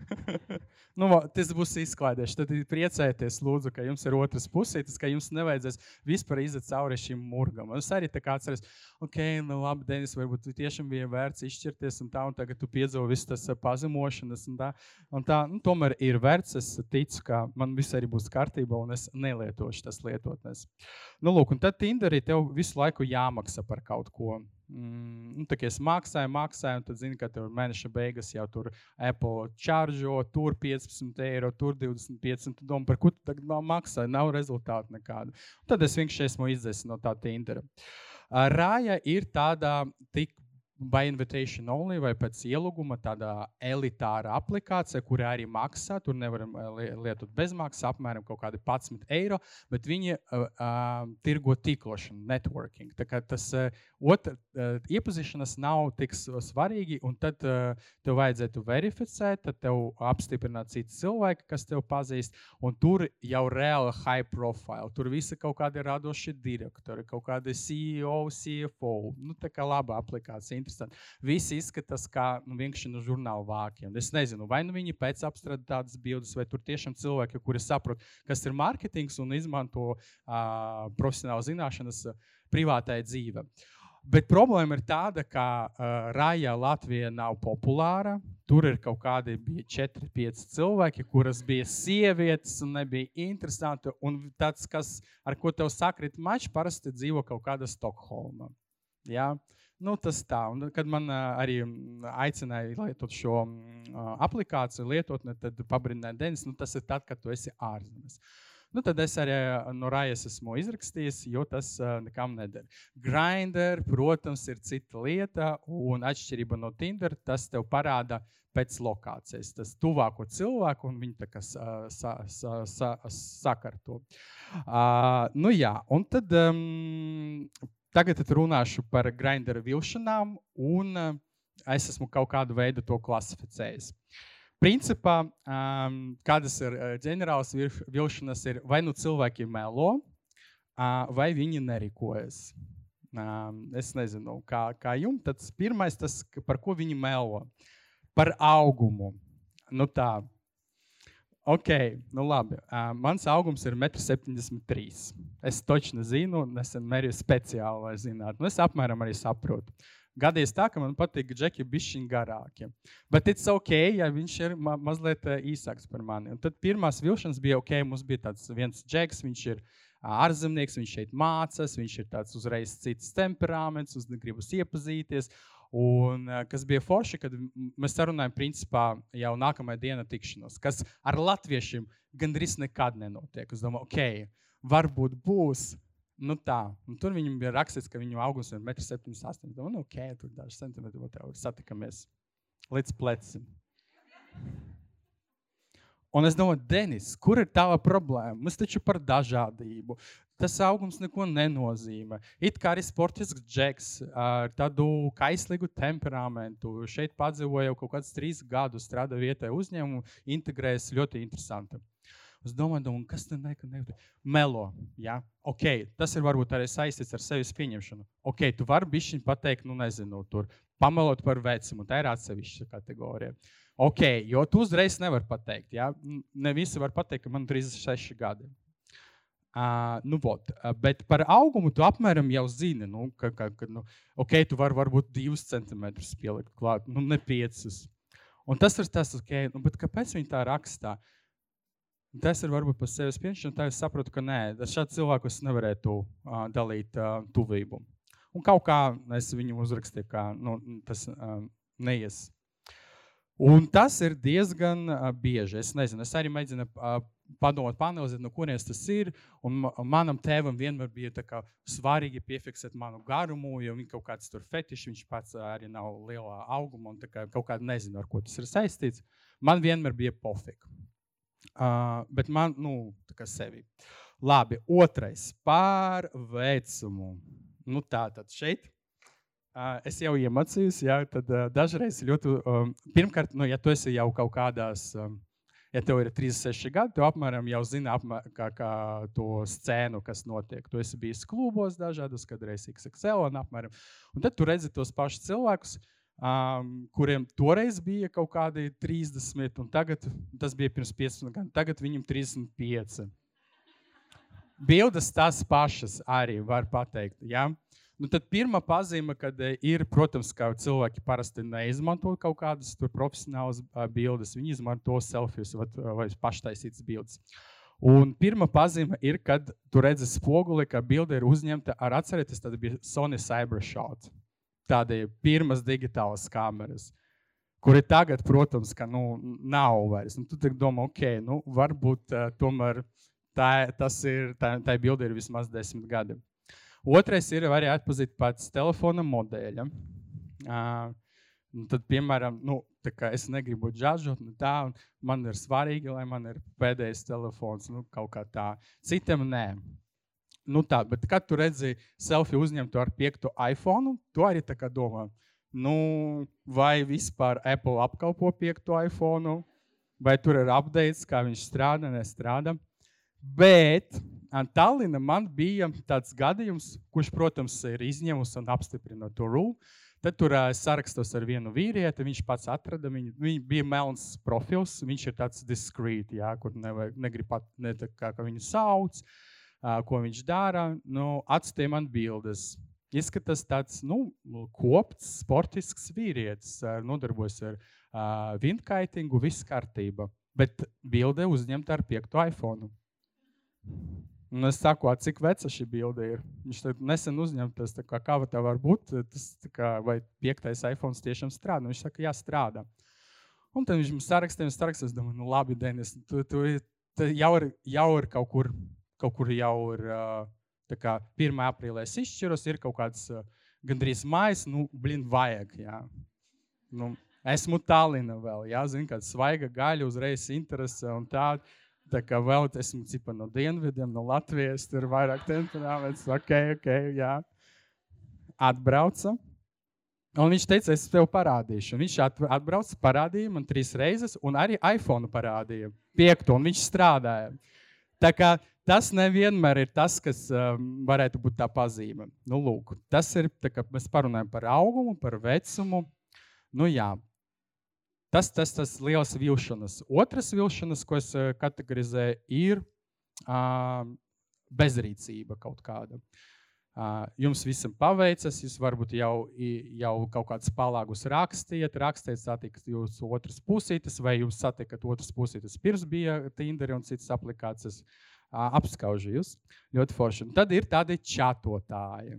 <laughs> nu, tas būs izklaidēšana. Tad priecājieties, lūdzu, ka jums ir otrs pusītis, ka jums nevajadzēs vispār iziet cauri šim murgam. Es arī tā kā atceros, ok, nu labi, Denis, varbūt tiešām bija vērts izšķirties un tā, un tagad tu piedzīvo visas tas pazemošanas un tā. Un tā nu, tomēr ir vērts, es ticu, ka man viss arī būs kārtībā un es nelietošu tas lietotnes. Nu, lūk, un tad Tinderī tev visu laiku jāmaksā par kaut ko. Mm, nu, es maksāju, maksāju, un tad zini, ka tev mēneša beigas jau tur Apple čāržo, tur 15 eiro, tur 25. Tu domā, par ko tu tagad maksā? Nav rezultātu nekādu. Un tad es vienkārši esmu izdevies no tā Tindera. Rāja ir tāda tik by invitation only vai pēc ielūguma tāda elitāra aplikācija, kurā arī maksā. Tur nevaram lietot bezmaksas, apmēram kaut kādi 11 eiro, bet viņi uh, uh, tirgo tīklošanu, networking. Tā kā tas uh, otr, uh, iepazīšanās nav tik svarīgi, un tad uh, tev vajadzētu verificēt, tad tev apstiprināt citi cilvēki, kas tev pazīst, un tur jau reāli high profile. Tur visi kaut kādi radošie direktori, kaut kādi CEO, CFO. Nu, tā kā laba aplikācija interesanti. Visi izskatās kā nu, vienkārši no žurnāla vākiem. Es nezinu, vai nu viņi pēc apstrādes tādas bildes, vai tur tiešām cilvēki, kuri saprot, kas ir mārketings un izmanto uh, profesionālu zināšanas privātai dzīvei. Bet problēma ir tāda, ka uh, Rāja Latvija nav populāra. Tur ir kaut kādi 4, 5 cilvēki, kuras bija sievietes un nebija interesanti. Un tāds, kas, ar ko tev sakrīt mačs, parasti dzīvo kaut kāda Stokholma. Ja? Nu, tas tā. Un, kad man uh, arī aicināja lietot šo uh, aplikāciju, lietotni, tad pabrindināja Denis, nu, tas ir tad, kad tu esi ārzemēs. Nu, tad es arī no Rājas esmu izrakstījis, jo tas uh, nekam neder. Grinder, protams, ir cita lieta, un atšķirība no Tinder, tas tev parāda pēc lokācijas. Tas tuvāko cilvēku, un viņi tā kā sa, sa, sa, sa, sakarto. Uh, nu jā, un tad um, Tagad runāšu par grindera vilšanām, un uh, es esmu kaut kādu veidu to klasificējis. Principā, um, kādas ir ģenerālas vilšanas, ir vai nu cilvēki melo, uh, vai viņi nerīkojas. Um, es nezinu, kā, kā jums. Tas pirmais, tas, par ko viņi melo, par augumu. Nu tā, Ok, nu labi. Uh, mans augums ir 1,73 m. Es točni zinu, nesen mērīju speciāli, lai zinātu. Nu, es apmēram arī saprotu. Gadījis tā, ka man patīk džeki bišķiņi garāki. Bet ir ok, ja viņš ir ma mazliet īsāks par mani. Un tad pirmās vilšanas bija ok, mums bija tāds viens džeks, viņš ir ārzemnieks, viņš šeit mācās, viņš ir tāds uzreiz cits temperaments, uz gribas iepazīties. Un, eh, kas bija forši, kad mēs sarunājam, principā, jau nākamajā dienā tikšanos, kas ar latviešiem gandrīz nekad nenotiek. Es domāju, ok, varbūt būs. Nu tā, un tur viņam bija rakstīts, ka viņam augsts ir 1,78 m. Nu, ok, tur daži centimetri vēl satikamies līdz plecim. Un es domāju, Denis, kur ir tava problēma? Mums taču par dažādību tas augums neko nenozīmē. It kā arī sportisks džeks ar tādu kaislīgu temperamentu. Šeit padzīvoja jau kaut kādus trīs gadus, strādā vietējā uzņēmumā, integrējas ļoti interesanti. Es domāju, domāju kas tam nekad nebūtu. Melo. Ja? Okay, tas ir varbūt arī saistīts ar sevis pieņemšanu. Ok, tu vari bišķiņ pateikt, nu nezinu, tur pamelot par vecumu. Tā ir atsevišķa kategorija. Ok, jo tu uzreiz nevari pateikt. Ja? Ne visi var pateikt, ka man ir 36 gadi. Uh, nu, vot, uh, bet par augumu tu apmēram jau zini, nu, ka, ka, ka nu, ok, tu vari varbūt divus centimetrus pielikt klāt, nu, ne piecus. Un tas ir tas, ok, nu, bet kāpēc viņi tā rakstā? Tas ir varbūt par sevis pieņemšanu, tā es saprotu, ka nē, šāds cilvēkus nevarētu uh, dalīt uh, tuvību. Un kaut kā es viņu uzrakstīju, ka nu, tas uh, neies. Un tas ir diezgan uh, bieži. Es nezinu, es arī mēģinu uh, padomāt, panelizēt, no kurienes tas ir. Un manam tēvam vienmēr bija svarīgi piefiksēt manu garumu, jo viņš kaut kāds tur fetišs, viņš pats arī nav lielā auguma un kā, kaut kādā nezinu, ar ko tas ir saistīts. Man vienmēr bija pofika. Uh, bet man, nu, tā kā sevi. Labi, otrais par vecumu. Nu, tā tad šeit. Uh, es jau iemācījos, ja tad uh, dažreiz ļoti. Um, pirmkārt, nu, ja tu esi jau kaut kādās um, ja tev ir 36 gadi, tu apmēram jau zini apmēr, kā, kā to scēnu, kas notiek. Tu esi bijis klubos dažādos, kad reizes XXL un apmēram. Un tad tu redzi tos pašus cilvēkus. Um, kuriem toreiz bija kaut kādi 30, un tagad tas bija pirms 15 gadiem, tagad viņam 35. Bildes tās pašas arī var pateikt. Ja? Nu, tad pirmā pazīme, kad eh, ir, protams, ka cilvēki parasti neizmanto kaut kādas profesionālas bildes. Viņi izmanto selfijas vai, vai paštaisītas bildes. Un pirmā pazīme ir, kad tu redzi spoguli, ka bilde ir uzņemta ar atcerieties, tad bija Sony Cybershot. Tādas pirmas digitālas kameras. Kuri tagad, protams, ka, nu, nav vairs. Nu, tu domā, ok, nu, varbūt uh, tomēr tā, tas ir, tā, tā bilde ir vismaz desmit gadi. Otrais ir arī atpazīt pats telefona modeļa. Uh, tad, piemēram, nu, es negribu džāžot, nu tā, man ir svarīgi, lai man ir pēdējais telefons, nu, kaut kā tā. Citam nē. Nu tā, bet kad tu redzi selfiju uzņemtu ar piekto iPhone, tu arī tā kā domā, nu, vai vispār Apple apkalpo piekto iPhone, vai tur ir updates, kā viņš strādā, nestrādā. Bet Tallinā man bija tāds gadījums, kurš, protams, ir izņēmis un apstiprina to rūlu. Tad tur uh, sarakstos ar vienu vīrieti. Viņš pats atrada viņu. Viņš bija melns profils. Viņš ir tāds diskrēts, kur nevajag, negrib pat ne, kā, kā viņu sauc, uh, ko viņš dara. Nu, Atstāja man bildes. Izskatās tāds nu, kopts, sportisks vīrietis, nodarbojas ar uh, vindkaitingu, viss kārtība. Bet bilde uzņemta ar piekto iPhone. Un es saku, cik veca šī bilde ir. Viņš nesen uzņemtas, kā, kā tā var būt. Tas, kā, vai piektais iPhone tiešām strādā? Viņš saka, jā, strādā. Un tad viņš mums sarakstīja, un sarakstīja, es domāju, nu labi, Denis, tu, tu, tu jau, ir, jau ir kaut kur, kaut kur jau ir, kā 1. aprīlē es izšķiros, ir kaut kāds gandrīz mājas, nu, blin, vajag, jā. Nu, esmu Tallinā vēl, jā, zinu, kāda svaiga gaļa, uzreiz interese un tāda. Tā kā vēl esmu cipa no dienvidiem, no Latvijas, tur vairāk temperamentus. Ok, ok, jā. Atbrauca. Un viņš teica, es tev parādīšu. Un viņš atbrauca, parādīja man trīs reizes, un arī iPhone parādīja. Piekto, un viņš strādāja. Tā kā tas nevienmēr ir tas, kas um, varētu būt tā pazīme. Nu, lūk, tas ir, kā mēs parunājam par augumu, par vecumu. Nu, jā, Tas, tas, tas liels vilšanas. Otras vilšanas, ko es eh, kategorizēju, ir uh, bezrīcība kaut kāda. Uh, jums visam paveicas, jūs varbūt jau, jau kaut kādus palāgus rakstījat, rakstījat, satikat jūsu otras pusītes, vai jūs satikat otras pusītes pirms bija Tinder un citas aplikācijas. Uh, apskaužu jūs ļoti forši. Un tad ir tādi čatotāji.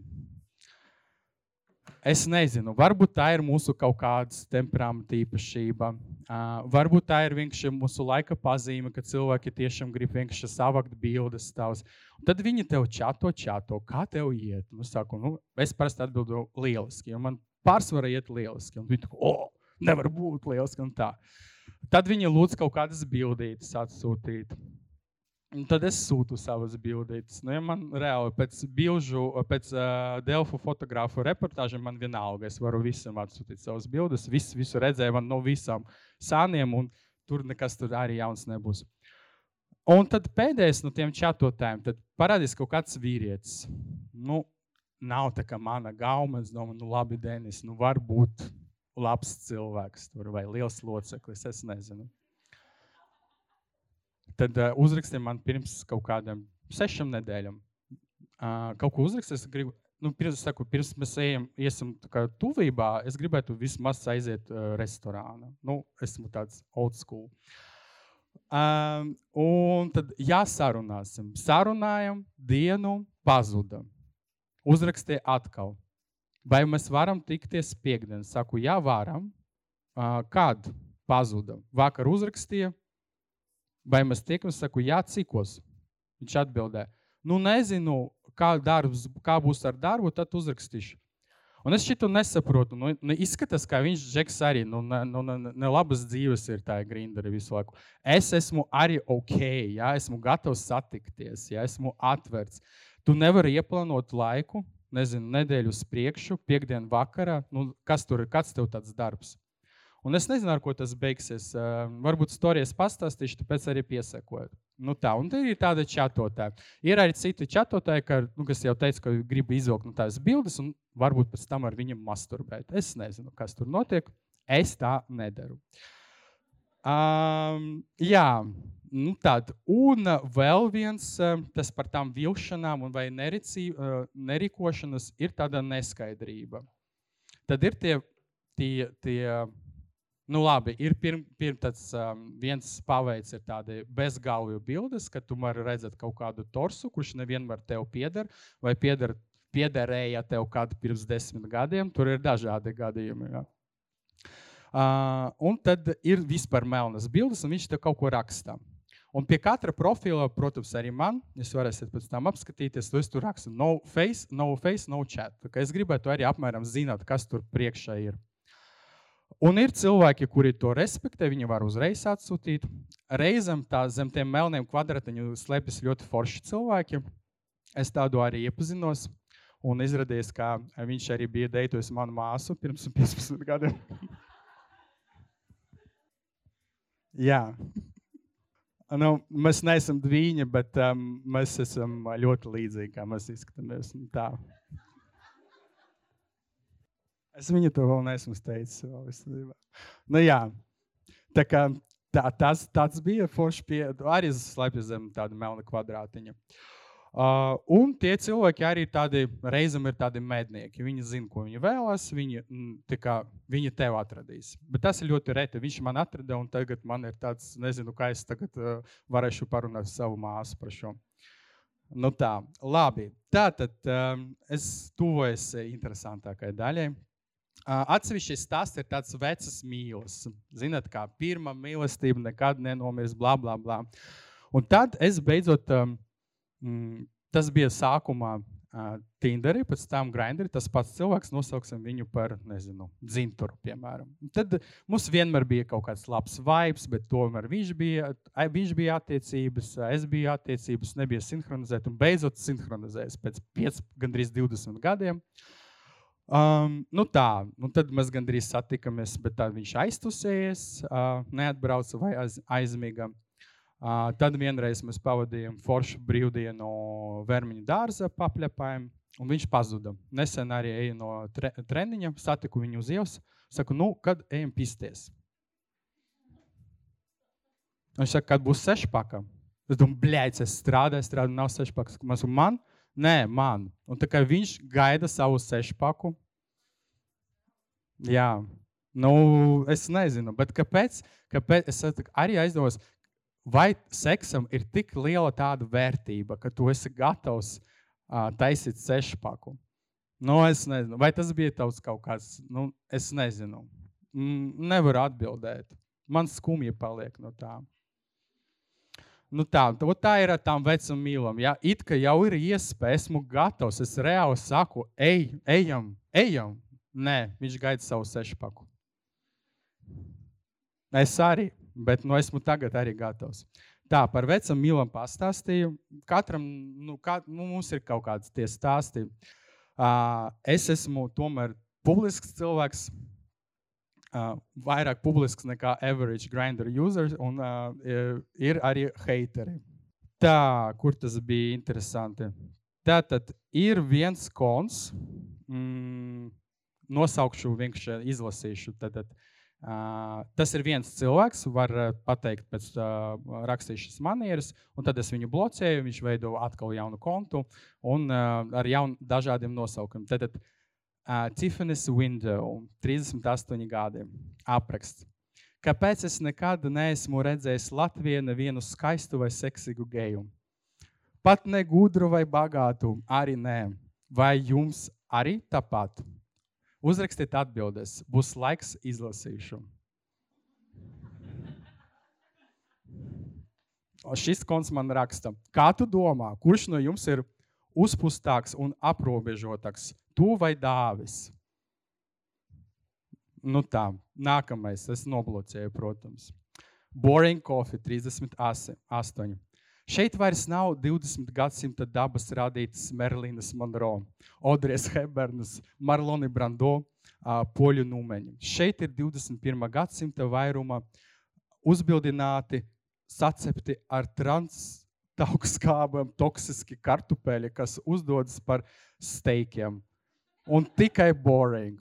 Es nezinu, varbūt tā ir mūsu kaut kāda temperamenta īpašība. Uh, varbūt tā ir vienkārši mūsu laika pazīme, ka cilvēki tiešām grib vienkārši savākt bildes tavas. Un tad viņi tev čato, čato, kā tev iet. Nu, saku, nu, es parasti atbildu lieliski, jo man pārsvarā iet lieliski. Un viņi tā, oh, nevar būt lieliski un tā. Tad viņi lūdz kaut kādas bildītas atsūtīt. Un tad es sūtu savas bildes. Nu, ja man reāli pēc bilžu, pēc uh, Delfu fotografu reportāžiem man vienalga. Es varu visam atsūtīt savas bildes. Visu, visu redzēju man no visām sāniem, un tur nekas tur arī jauns nebūs. Un tad pēdējais no tiem čatotājiem parādīs kaut kāds vīrietis. Nu, nav tā kā mana gauma. Es domāju, nu labi, Denis, nu varbūt labs cilvēks tur vai liels loceklis. Es nezinu. Tad uh, uzrakstiet man pirms kaut kādiem sešām nedēļām. Uh, kaut ko uzrakstīt, es gribu. Nu, pirms, saku, pirms mēs ejam, iesim tuvībā, es gribētu vismaz aiziet uh, restorānā. Nu, esmu tāds old school. Um, un tad jāsarunāsim. Sarunājam, dienu pazuda. Uzrakstīja atkal. Vai mēs varam tikties piekdien? Saku, jā, varam. Uh, kad pazuda? Vakar uzrakstīja, Vai mēs tiekamies, saku, jā, cikos? Viņš atbildēja, nu nezinu, kā, darbs, kā būs ar darbu, tad uzrakstīšu. Un es šitu nesaprotu. Nu, nu, izskatās, ka viņš Džeks arī nu, ne, nu, ne, ne labas dzīves ir tā grinderi visu laiku. Es esmu arī ok, ja esmu gatavs satikties, ja esmu atvērts. Tu nevari ieplānot laiku, nezinu, nedēļu uz priekšu, piekdienu vakarā. Nu, kas tur ir? Kāds tev tāds darbs? Un es nezinu, ar ko tas beigsies. Uh, varbūt stāstījis pastāstīšu, tāpēc arī piesakot. Nu tā, un ir tāda čatotāja. Ir arī citi čatotāji, ka, nu, kas jau teica, ka grib izvilkt no tās bildes, un varbūt pēc tam ar viņiem masturbēt. Es nezinu, kas tur notiek. Es tā nedaru. Um, jā, nu tad, un vēl viens, tas par tām vilšanām vai nericī, nerīkošanas, ir tāda neskaidrība. Tad ir tie, tie, tie Nu, labi, ir pirm, pirm tāds, um, viens paveids, ir tādi bezgalvju bildes, ka tu vari redzēt kaut kādu torsu, kurš nevienmēr tev pieder, vai pieder piederēja tev kādu pirms desmit gadiem. Tur ir dažādi gadījumi. Ja. Uh, un tad ir vispār melnas bildes, un viņš te kaut ko raksta. Un pie katra profila, protams, arī man, jūs varēsiet pēc tam apskatīties, to es tur rakstu no face, no face, no chat. Es gribētu arī apmēram zināt, kas tur priekšā ir. Un ir cilvēki, kuri to respektē, viņi var uzreiz atsūtīt. Reizēm tā zem tiem melniem kvadrātiņiem slēpjas ļoti forši cilvēki. Es tādu arī iepazinos. Un izrādījās, ka viņš arī bija deitojis manu māsu pirms <laughs> 15 gadiem. <laughs> Jā. Nu, mēs neesam divi, bet um, mēs esam ļoti līdzīgi, kā mēs izskatāmies. Tā. Es viņu to vēl neesmu teicis. Vēl, nu, jā. tā kā, tā, tas, tas bija forši pie, arī slēpjas zem tāda melna kvadrātiņa. Uh, un tie cilvēki arī tādi, reizēm ir tādi mednieki. Viņi zina, ko viņi vēlas, viņi, mm, kā, viņi tev atradīs. Bet tas ir ļoti reti. Viņš man atrada, un tagad man ir tāds, nezinu, kā es tagad uh, varēšu parunāt savu māsu par šo. Nu tā, labi. Tātad um, es tuvojos interesantākai daļai. Uh, Atsevišķi stāsts ir tāds vecs mīlestības. Zināt, kā pirmā mīlestība nekad nenomirs, bla, bla, bla. Un tad es beidzot um, tas bija sākumā uh, Tinderī, pēc tam Grindrī. Tas pats cilvēks, nosauksim viņu par, nezinu, dzinturu, piemēram. Tad mums vienmēr bija kaut kāds labs vibes, bet tomēr viņš bija, viņš bija attiecības, es biju attiecības, nebija sinhronizēta un beidzot sinhronizējas pēc 5, gandrīz 20 gadiem. Um, nu tā, nu tad mēs gandrīz satikāmies, bet tad viņš aiztusējies, uh, neatbrauca vai aiz, aizmiga. Uh, tad vienreiz mēs pavadījām foršu brīvdienu Vermiņa dārza papļapājumu, un viņš pazuda. Nesen arī eju no tre treniņa, satiku viņu uz ielas. Saku, nu, kad ejam pisties? Viņš saka, kad būs sešpaka. Es domāju, blēķis, es strādāju, strādāju, nav sešpakas. Man? Nē, man. Un tā kā viņš gaida savu sešpaku. Jā, nu, es nezinu, bet kāpēc? kāpēc es arī aizdomājos, vai seksam ir tik liela tāda vērtība, ka tu esi gatavs uh, taisīt sešpaku? Nu, es nezinu, vai tas bija tavs kaut kāds, nu, es nezinu. Nevaru atbildēt. Man skumji paliek no tā. Nu tā, tā ir ar tām vecām mīlām. Ja? It kā jau ir iespēja, esmu gatavs. Es reāli saku, ej, ejam, ejam. Nē, viņš gaida savu sešpaku. Es arī bet nu, esmu tagad arī gatavs. Tā, par vecam mīlam pastāstīju. Katram, nu, kā, nu, mums ir kaut kāds tie stāsti. Uh, es esmu tomēr publisks cilvēks, uh, vairāk publisks nekā average grinder user, un uh, ir arī hateri. Tā, kur tas bija interesanti. Tātad ir viens kons, mm, nosaukšu vienkārši izlasīšu. Tātad, uh, Tas ir viens cilvēks, var pateikt pēc rakstīšanas manieres, un tad es viņu blocēju, viņš veido atkal jaunu kontu un ar jaun, dažādiem nosaukumiem. Tad uh, Tiffany's Window, 38 gadi, apraksts. Kāpēc es nekad neesmu redzējis Latvijā nevienu skaistu vai seksīgu geju? Pat ne gudru vai bagātu, arī nē. Vai jums arī tāpat? Uzrakstiet atbildes, būs laiks izlasīšu. Šis konts man raksta, kā tu domā, kurš no jums ir uzpustāks un aprobežotāks, tu vai dāvis? Nu tā, nākamais, es noblocēju, protams. Boring Coffee 38. Šeit vairs nav 20. gadsimta dabas radītas Merlīnas Monroe, Audrijas Hebernas, Marloni Brando, poļu numeņi. Šeit ir 21. gadsimta vairuma uzbildināti, sacepti ar transtaukskābām toksiski kartupeļi, kas uzdodas par steikiem. Un tikai boring.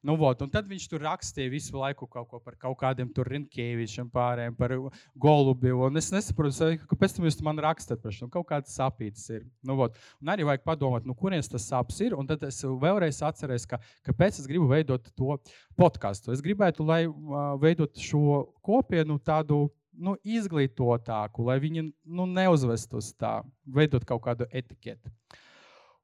Nu, vot, un tad viņš tur rakstīja visu laiku kaut ko par kaut kādiem Rinkēvičiem, pārējiem, par Golubiju. Un es nesaprotu, kāpēc jūs man rakstat par šo. Nu, kaut kāds sapīts ir. Nu, vot. un arī vajag padomāt, nu, kurienes tas sāpes ir. Un tad es vēlreiz atceros, ka, kāpēc es gribu veidot to podkāstu. Es gribētu, lai veidot šo kopienu tādu nu, izglītotāku, lai viņi nu, neuzvestos tā, veidot kaut kādu etiketi.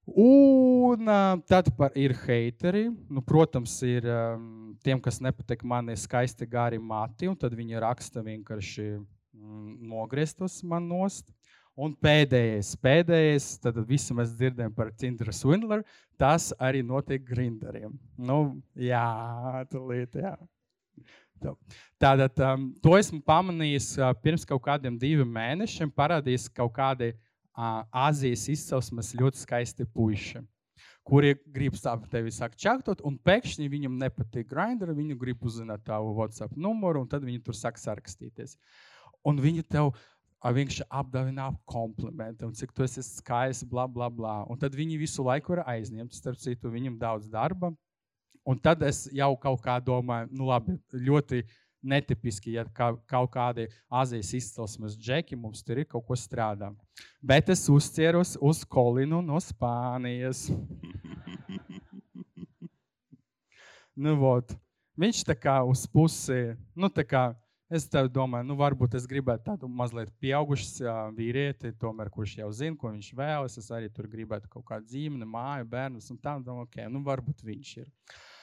Un uh, tad par, ir hateri. Nu, protams, ir um, tiem, kas nepatīk man, ir skaisti gari mati, un tad viņi raksta vienkārši mm, nogrieztos man nost. Un pēdējais, pēdējais, tad visu mēs dzirdējam par Tinder Swindler. Tas arī notiek grindariem. Nu, jā, tūlīt, jā. Tātad um, to esmu pamanījis pirms kaut kādiem diviem mēnešiem. Parādījās kaut kādi Azijas izcelsmes ļoti skaisti puiši, kuri grib stāvēt tevi sākt čaktot, un pēkšņi viņam nepatīk grinderi, viņu grib uzzināt tavu WhatsApp numuru, un tad viņi tur sāk sarakstīties. Un viņi tev vienkārši apdāvina komplimentu, un cik tu esi skaists, bla, bla, bla. Un tad viņi visu laiku ir aizņemti, starp citu, viņam daudz darba. Un tad es jau kaut kā domāju, nu labi, ļoti netipiski, ja kā, kaut kādi Azijas izcelsmes džeki mums tur ir kaut ko strādā. Bet es uzķeros uz Kolinu no Spānijas. <laughs> nu, vot. Viņš tā kā uz pusi, nu tā kā Es domāju, nu, varbūt es gribētu tādu mazliet pieaugušu vīrieti, tomēr, kurš jau zina, ko viņš vēlas. Es arī tur gribētu kaut kādu ģimeni, māju, bērnus. Un tā, domāju, okay, nu, varbūt viņš ir. Uh,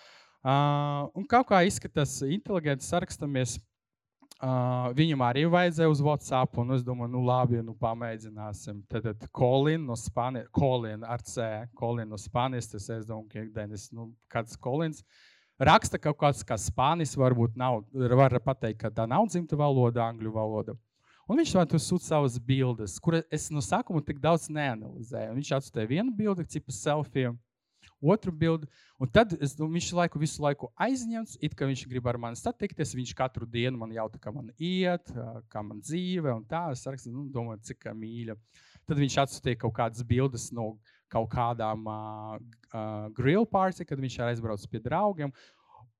un kaut kā izskatās inteliģents, sarakstamies. Uh, viņam arī vajadzēja uz WhatsApp, un es domāju, nu, labi, nu, pamēģināsim. Tad, Kolina no Spānijas, Kolina ar C, Kolina no Spānijas, tas es domāju, ka Denis, nu, kāds Kolins. Uh, raksta kaut kāds kā spānis, varbūt nav, var pateikt, ka tā nav dzimta valoda, angļu valoda. Un viņš man tur sūta savas bildes, kuras es no sākuma tik daudz neanalizēju. Viņš atstāja vienu bildi, tipu selfiju, otru bildi. Un tad es, nu, viņš laiku, visu laiku aizņemts, it kā viņš grib ar mani satikties. Viņš katru dienu man jautā, kā man iet, kā man dzīve un tā. Es rakstu, nu, domāju, cik mīļa. Tad viņš atsūtīja kaut kādas bildes no kaut kādām uh, uh, grill pārci, kad viņš aizbrauc pie draugiem.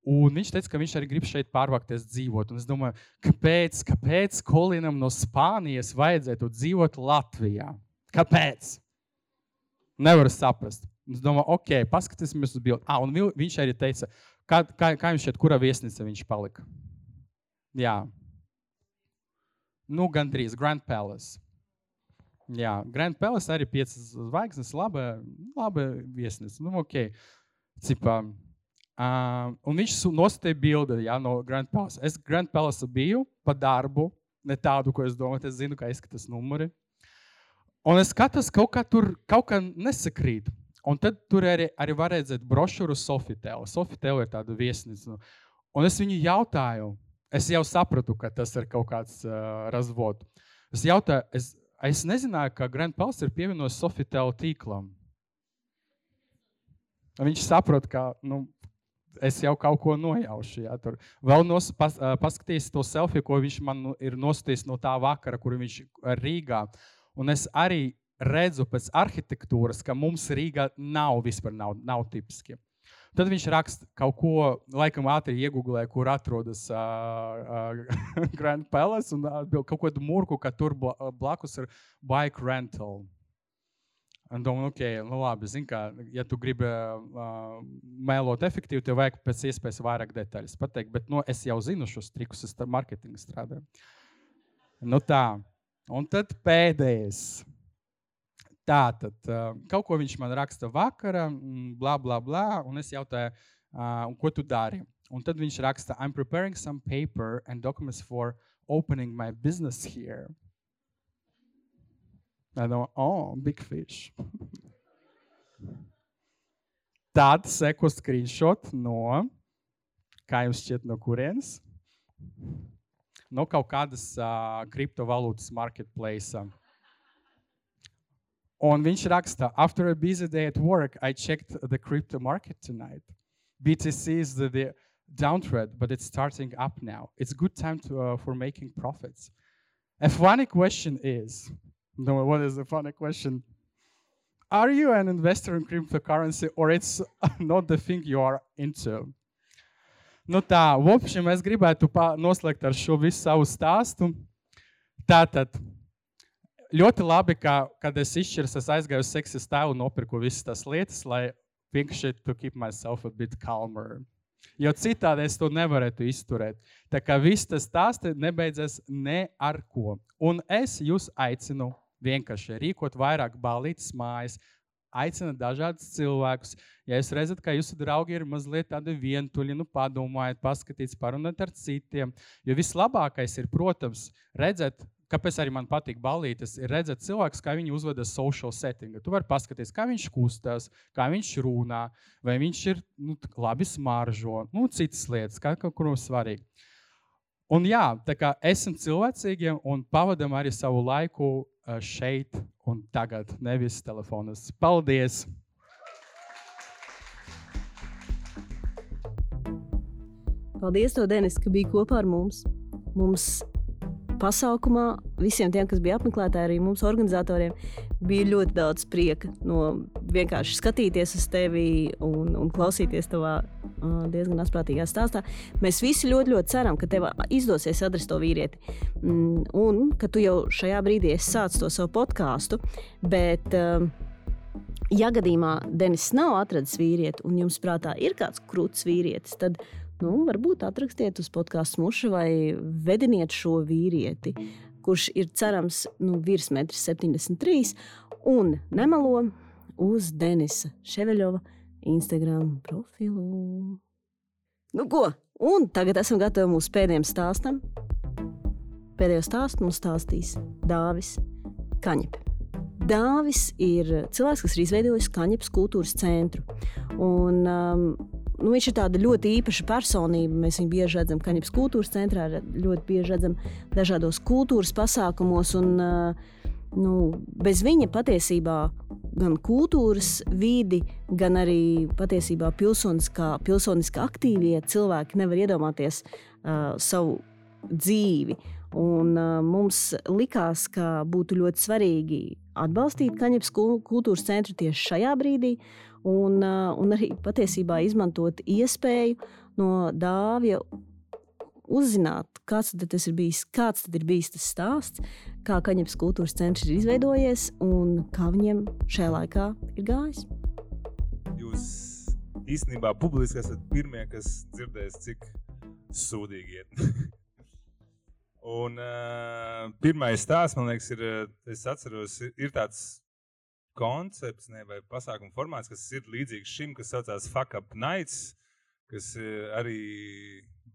Un viņš teica, ka viņš arī grib šeit pārvākties dzīvot. Un es domāju, kāpēc, kāpēc Kolinam no Spānijas vajadzētu dzīvot Latvijā? Kāpēc? Nevaru saprast. Es domāju, ok, paskatīsimies uz bildi. Ah, un viņš arī teica, kā, kā, kā jums šķiet, kura viesnīca viņš palika? Jā. Nu, gandrīz Grand Palace. Jā, Grand Palace arī piecas zvaigznes, laba, laba viesnīca. Nu, ok. Cipā, uh, un viņš nosūtīja bildi jā, no Grand Palace. Es Grand Palace biju pa darbu, ne tādu, ko es domāju. Es zinu, kā izskatās numuri. Un es skatos, kaut kā tur kaut kā nesakrīt. Un tad tur arī, arī var redzēt brošūru Sofitēlu. Sofitēlu ir tāda viesnīca. Un es viņu jautāju, es jau sapratu, ka tas ir kaut kāds uh, razvods. Es jautāju, es, Es nezināju, ka Grand Palace ir pievienojis Sofitel tīklam. Viņš saprot, ka nu, es jau kaut ko nojaušu. Ja, tur. Vēl nos, pas, paskatījis to selfiju, ko viņš man ir nostājis no tā vakara, kur viņš ir Rīgā. Un es arī redzu pēc arhitektūras, ka mums Rīgā nav vispār nav, nav tipiski. Tad viņš raksta kaut ko, laikam, ātri iegūlē, kur atrodas uh, <laughs> uh, Grand Palace un uh, kaut kādu mūrku, ka tur blakus ir bike rental. Un domāju, ok, nu labi, zini, kā, ja tu gribi uh, mēlot efektīvi, tev vajag pēc iespējas vairāk detaļas pateikt. Bet nu, es jau zinu šos trikus, es ar marketingu strādāju. Nu tā. Un tad pēdējais. Tā tad kaut ko viņš man raksta vakarā, bla, bla, bla, un es jautāju, uh, ko tu dari? Un tad viņš raksta, I'm preparing some paper and documents for opening my business here. I know, oh, big fish. <laughs> Tad seko screenshot no, kā jums šķiet, no kurienes? No kaut kādas uh, kriptovalūtas marketplace. Uh, On Vinci after a busy day at work, I checked the crypto market tonight. BTC is the, the downtrend, but it's starting up now. It's good time to, uh, for making profits. A funny question is, no, what is the funny question? Are you an investor in cryptocurrency or it's <laughs> not the thing you are into? Nu tā, vopšiem es gribētu noslēgt ar šo visu savu stāstu. Tātad, ļoti labi, ka, kad es izšķiros, es aizgāju uz seksa stāvu un nopirku visas tās lietas, lai vienkārši to keep myself a bit calmer. Jo citādi es to nevarētu izturēt. Tā kā viss tas stāsts nebeidzas ne ar ko. Un es jūs aicinu vienkārši rīkot vairāk balītas mājas, aicināt dažādus cilvēkus. Ja jūs redzat, ka jūsu draugi ir mazliet tādi vientuļi, nu padomājiet, paskatieties, parunājiet ar citiem. Jo vislabākais ir, protams, redzēt, kāpēc arī man patīk balītas, ir redzēt cilvēkus, kā viņi uzvedas social settingā. Tu vari paskatīties, kā viņš kustās, kā viņš runā, vai viņš ir nu, labi smaržo, nu, citas lietas, kā kaut kur svarīgi. Un jā, tā kā esam cilvēcīgi un pavadām arī savu laiku šeit un tagad, nevis telefonos. Paldies! Paldies, Denis, ka biji kopā ar mums. Mums pasākumā visiem tiem, kas bija apmeklētāji, arī mums organizatoriem, bija ļoti daudz prieka no vienkārši skatīties uz tevi un, un klausīties tavā diezgan asprātīgā stāstā. Mēs visi ļoti, ļoti ceram, ka tev izdosies atrast to vīrieti. Mm, un ka tu jau šajā brīdī esi sācis to savu podkāstu. Bet, ja gadījumā Denis nav atradzis vīrieti, un jums prātā ir kāds krūts vīrietis, tad nu, varbūt atrakstiet uz podkāstu mušu vai vediniet šo vīrieti, kurš ir cerams nu, virs 1,73 m un nemelo uz Denisa Ševeļova Instagram profilu. Nu, ko? Un tagad esam gatavi mūsu pēdējiem stāstam. Pēdējo stāstu mums stāstīs Dāvis Kaņepē. Dāvis ir cilvēks, kas ir izveidojis Kaņepes kultūras centru. Un, um, nu, viņš ir tāda ļoti īpaša personība. Mēs viņu bieži redzam Kaņepes kultūras centrā, ļoti bieži redzam dažādos kultūras pasākumos. Un, nu, bez viņa patiesībā gan kultūras vidi, gan arī patiesībā pilsoniskā, pilsoniskā aktīvie cilvēki nevar iedomāties uh, savu dzīvi. Un, mums likās, ka būtu ļoti svarīgi atbalstīt Kaņepes kultūras centru tieši šajā brīdī, un, un arī patiesībā izmantot iespēju no dāvja uzzināt, kāds tas ir bijis, kāds ir bijis tas stāsts, kā Kaņepes kultūras centrs ir izveidojies un kā viņiem šajā laikā ir gājis. Jūs īstenībā publiski esat pirmie, kas dzirdēs, cik sūdīgi iet. <laughs> un uh, pirmais stāsts, man liekas, ir, es atceros, ir tāds koncepts ne, vai pasākuma formāts, kas ir līdzīgs šim, kas saucās Fuck Up Nights, kas arī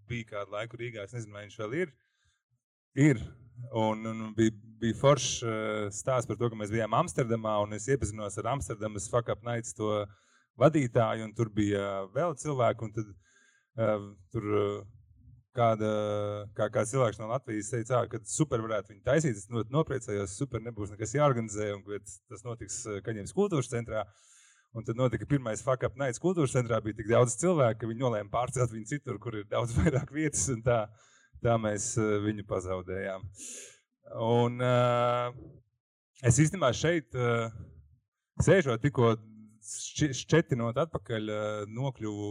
bija kādu laiku Rīgā. Es nezinu, vai viņš vēl ir. Ir. Un, un bija, bija foršs stāsts par to, ka mēs bijām Amsterdamā un es iepazinos ar Amsterdamas Fakap Nights to vadītāju. Tur bija vēl cilvēki. Un tad, uh, tur, uh, kāda, kā, kā cilvēks no Latvijas teica, ka super varētu viņu taisīt. Es ļoti nopriecājos, super nebūs nekas jāorganizē, un tas notiks Kaņģības kultūras centrā. Un tad notika pirmais fakap nights kultūras centrā. Bija tik daudz cilvēku, ka viņi nolēma pārcelt viņu citur, kur ir daudz <laughs> vairāk vietas. Tā, tā mēs viņu pazaudējām. Un, uh, es īstenībā šeit uh, sēžot, tikko šķetinot atpakaļ, uh, nokļuvu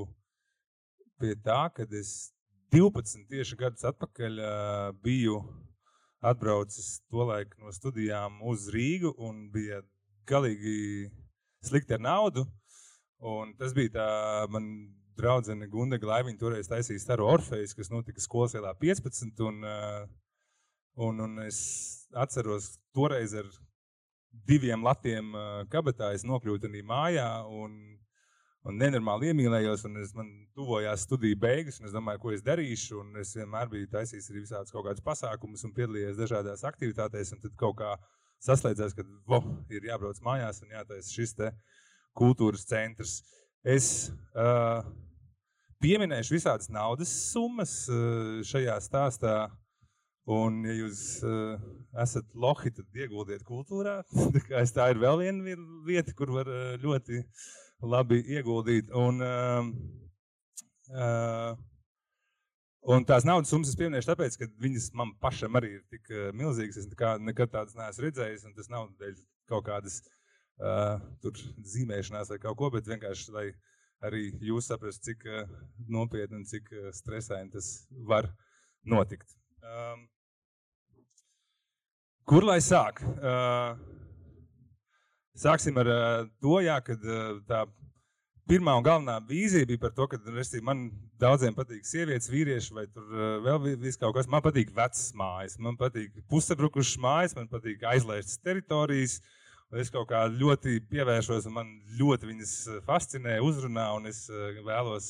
pie tā, kad es 12 tieši gadus atpakaļ biju atbraucis tolaik no studijām uz Rīgu un bija galīgi slikti ar naudu. Un tas bija tā, man draudzene Gunda Glaiviņa toreiz taisīja staru Orfejas, kas notika skolas ielā 15. Un, un, un es atceros toreiz ar diviem latiem kabatā es nokļūtu arī mājā un, un nenormāli iemīlējos. Un es, man tuvojās studiju beigas, un es domāju, ko es darīšu. Es vienmēr biju taisījis arī visādus kaut kādus pasākumus un piedalījies dažādās aktivitātēs. Tad kaut kā saslēdzās, ka vo, ir jābrauc mājās un jātaisa šis kultūras centrs. Es uh, pieminēšu visādas naudas summas uh, šajā stāstā. Un, ja jūs uh, esat lohi, tad ieguldiet kultūrā. <laughs> tā ir vēl viena vieta, kur var uh, ļoti labi ieguldīt. Un, uh, Un tās naudas summas es pieminēšu, tāpēc, ka viņas man pašam arī ir tik uh, milzīgas. Es nekā, nekad tādas neesmu redzējis, un tas nav dēļ kaut kādas uh, zīmēšanās vai kaut ko, bet vienkārši, lai arī jūs saprastu, cik uh, nopietni un cik uh, stresaini tas var notikt. Um, kur lai sāk? Uh, sāksim ar uh, to, jā, kad uh, tā pirmā un galvenā vīzija bija par to, ka restīvi, man daudziem patīk sievietes, vīrieši, vai tur uh, vēl viss kaut kas. Man patīk vecas mājas, man patīk pusabrukušas mājas, man patīk aizlēstas teritorijas. Es kaut kā ļoti pievēršos, un man ļoti viņas fascinē, uzrunā, un es eh, vēlos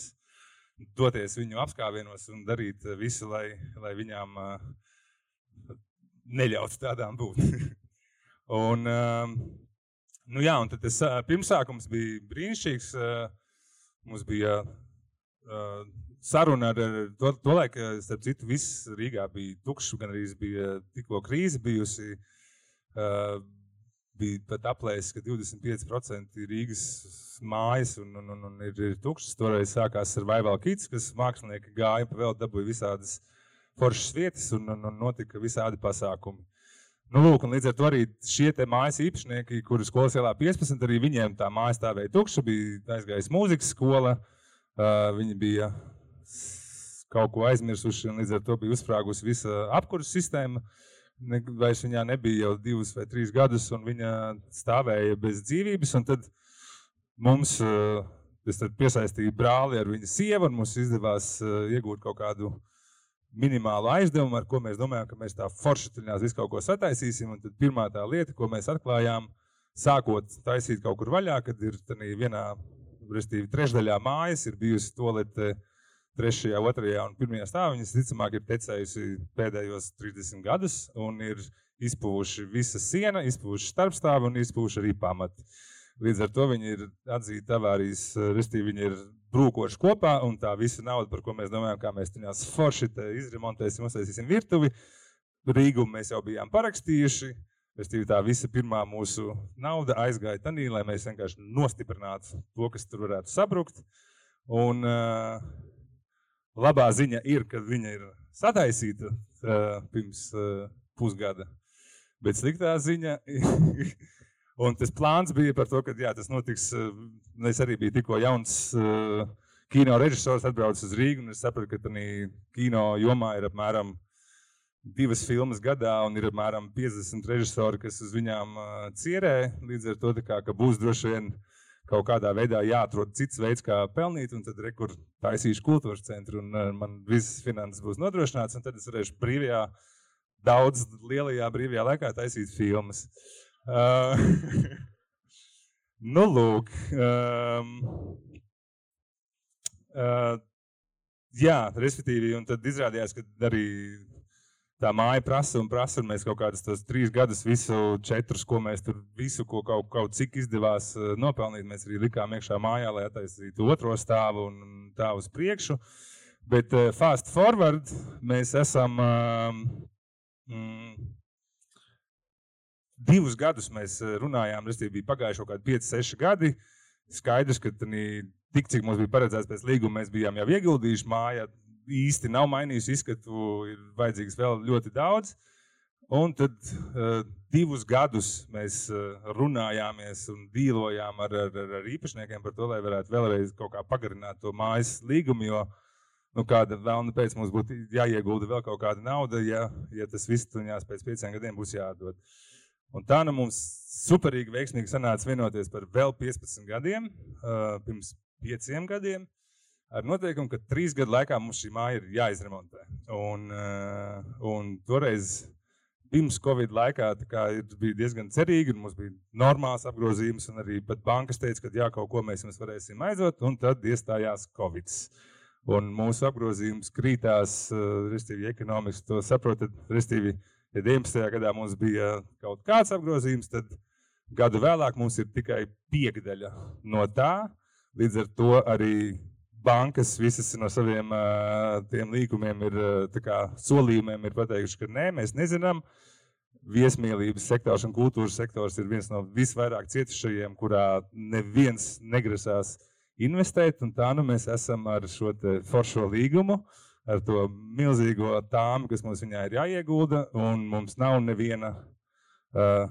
doties viņu apskāvienos un darīt eh, visu, lai, lai viņām neļautu tādām būt. <laughs> un, uh, nu jā, un tas pirmsākums bija brīnišķīgs. Mums bija saruna ar, to, to laiku, starp citu, viss Rīgā bija tukšs, gan arī bija tikko krīze bijusi. Bija pat aplēsis, ka 25% ir Rīgas mājas un, un, un, un ir, ir tukšas. Toreiz sākās ar Vaivalu Kits, kas mākslinieki gāja pa vēl dabūja visādas foršas vietas un, un, un notika visādi pasākumi. Nu, lūk, līdz ar to arī šie mājas īpašnieki, kurus skolas ielā 15, arī viņiem tā māja stāvēja tukša, bija aizgājis mūzikas skola, uh, viņi bija kaut ko aizmirsuši, un līdz ar to bija uzsprāgusi visa apkurses sistēma. Uh, vairs viņā nebija jau divus vai trīs gadus, un viņa stāvēja bez dzīvības. Tad mums uh, tad piesaistīja brāli ar viņa sievu, un mums izdevās uh, iegūt kaut kādu minimālu aizdevumu, ar ko mēs domājam, ka mēs tā foršatiņās visu kaut ko sataisīsim. Un tad pirmā tā lieta, ko mēs atklājām, sākot taisīt kaut kur vaļā, kad ir vienā, respektīvi, trešdaļā mājas ir bijusi tolete trešajā, otrajā un pirmajā stāvā. Viņas, ticamāk, ir tecējusi pēdējos 30 gadus un ir izpūvuši visa siena, izpūvuši starpstāvi un izpūvuši arī pamati. Līdz ar to viņi ir atzīti avārijas, respektīvi viņi ir brūkoši kopā, un tā visa nauda, par ko mēs domājam, kā mēs viņās forši izremontēsim, uztaisīsim virtuvi, Rīgumu mēs jau bijām parakstījuši. Respektīvi, tā visa pirmā mūsu nauda aizgāja tanī, lai mēs vienkārši nostiprinātu to, kas tur varētu sabrukt. Un, uh, Labā ziņa ir, ka viņa ir sataisīta uh, pirms uh, pusgada. Bet sliktā ziņa, <laughs> un tas plāns bija par to, ka jā, tas notiks. Uh, es arī biju tikko jauns uh, kino režisors, atbraucis uz Rīgu, un es sapratu, ka tādā kino jomā ir apmēram divas filmas gadā, un ir apmēram 50 režisori, kas uz viņām uh, cierē. Līdz ar to kā, būs droši vien kaut kādā veidā jāatrod cits veids, kā pelnīt, un tad rekur taisīšu kultūras centru, un man visas finanses būs nodrošināts, un tad es varēšu brīvajā, daudz lielajā brīvajā laikā taisīt filmas. Uh, <laughs> nu, lūk. Um, uh, jā, respektīvi, un tad izrādījās, ka arī tā māja prasa un prasa, un mēs kaut kādus tos trīs gadus, visu četrus, ko mēs tur visu, ko kaut, kaut cik izdevās nopelnīt, mēs arī likām iekšā mājā, lai attaisītu otro stāvu un tā uz priekšu. Bet uh, fast forward mēs esam uh, mm, divus gadus mēs runājām, tas bija pagājuši kaut kādi 5, 6 gadi. Skaidrs, ka tik cik mums bija paredzēts pēc līguma, mēs bijām jau ieguldījuši mājā īsti nav mainījusi izskatu, ir vajadzīgs vēl ļoti daudz. Un tad uh, divus gadus mēs uh, runājāmies un dīlojām ar, ar, ar īpašniekiem par to, lai varētu vēlreiz kaut kā pagarināt to mājas līgumu. Jo nu, kāda vēlna pēc mums būtu jāiegulda vēl kaut kāda nauda, ja, ja tas viss tuņās pēc pieciem gadiem būs jādod. Un tā nu mums superīgi veiksmīgi sanāca vienoties par vēl 15 gadiem, uh, pirms pieciem gadiem ar noteikumu, ka trīs gadu laikā mums šī māja ir jāizremontē. Un, uh, un toreiz, pirms Covid laikā, bija diezgan cerīgi, un mums bija normāls apgrozījums, un arī bankas teica, ka jā, kaut ko mēs jums varēsim aizdot, un tad iestājās Covid. Un mūsu apgrozījums krītās, uh, respektīvi, ekonomiski to saprotat. Respektīvi, ja 19. gadā mums bija kaut kāds apgrozījums, tad gadu vēlāk mums ir tikai piekdaļa no tā. Līdz ar to arī bankas visas no saviem uh, līgumiem, ir, kā, solījumiem ir pateikuši, ka nē, mēs nezinām. Viesmīlības sektors un kultūras sektors ir viens no visvairāk cietušajiem, kurā neviens negrasās investēt. Tā nu mēs esam ar šo foršo līgumu, ar to milzīgo tāmu, kas mums viņā ir jāiegulda, un mums nav neviena uh,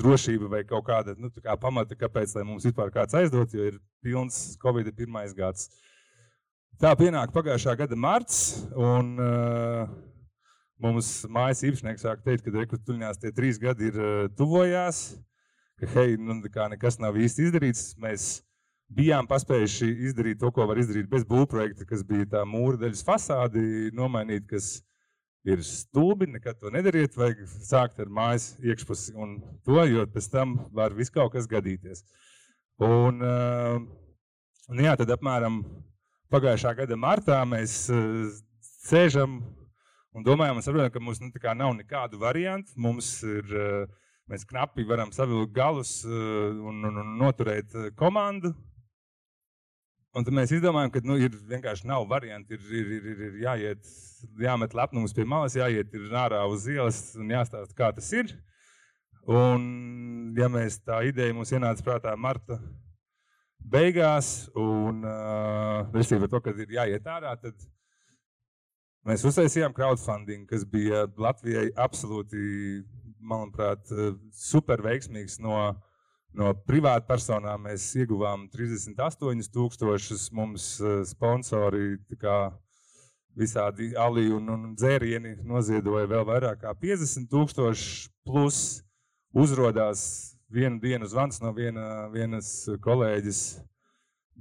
drošība vai kaut kāda nu, kā pamata, kāpēc mums vispār kāds aizdot, jo ir pilns Covid pirmais gads. Tā pienāk pagājušā gada marts, un uh, mums mājas īpašnieks sāk teikt, ka rekrutūņās tie trīs gadi ir uh, tuvojās, ka hei, nu, nekas nav īsti izdarīts. Mēs bijām paspējuši izdarīt to, ko var izdarīt bez būvprojekta, kas bija tā mūra daļas fasādi nomainīt, kas ir stulbi, nekad to nedariet, vajag sākt ar mājas iekšpusi un to, jo pēc tam var viss kaut kas gadīties. Un, uh, un jā, tad apmēram pagājušā gada martā mēs uh, sēžam un domājam un saprotam, ka mums nu, nav nekādu variantu. Mums ir, uh, mēs knapi varam savilkt galus un, un, un noturēt komandu. Un tad mēs izdomājām, ka nu, ir vienkārši nav variantu. Ir, ir, ir, ir, ir jāiet, jāmet lepnums pie malas, jāiet ārā uz ielas un jāstāsta, kā tas ir. Un, ja mēs tā ideja mums ienāca prātā marta beigās, un uh, par to, ka ir jāiet ārā, tad mēs uztaisījām crowdfunding, kas bija Latvijai absolūti, manuprāt, super veiksmīgs no No privātpersonām mēs ieguvām 38,000. Mums eh, sponsori visādi ali un, un dzērieni noziedoja vēl vairāk kā 50,000. Plus uzrādījās vienu dienu zvans no viena, vienas kolēģis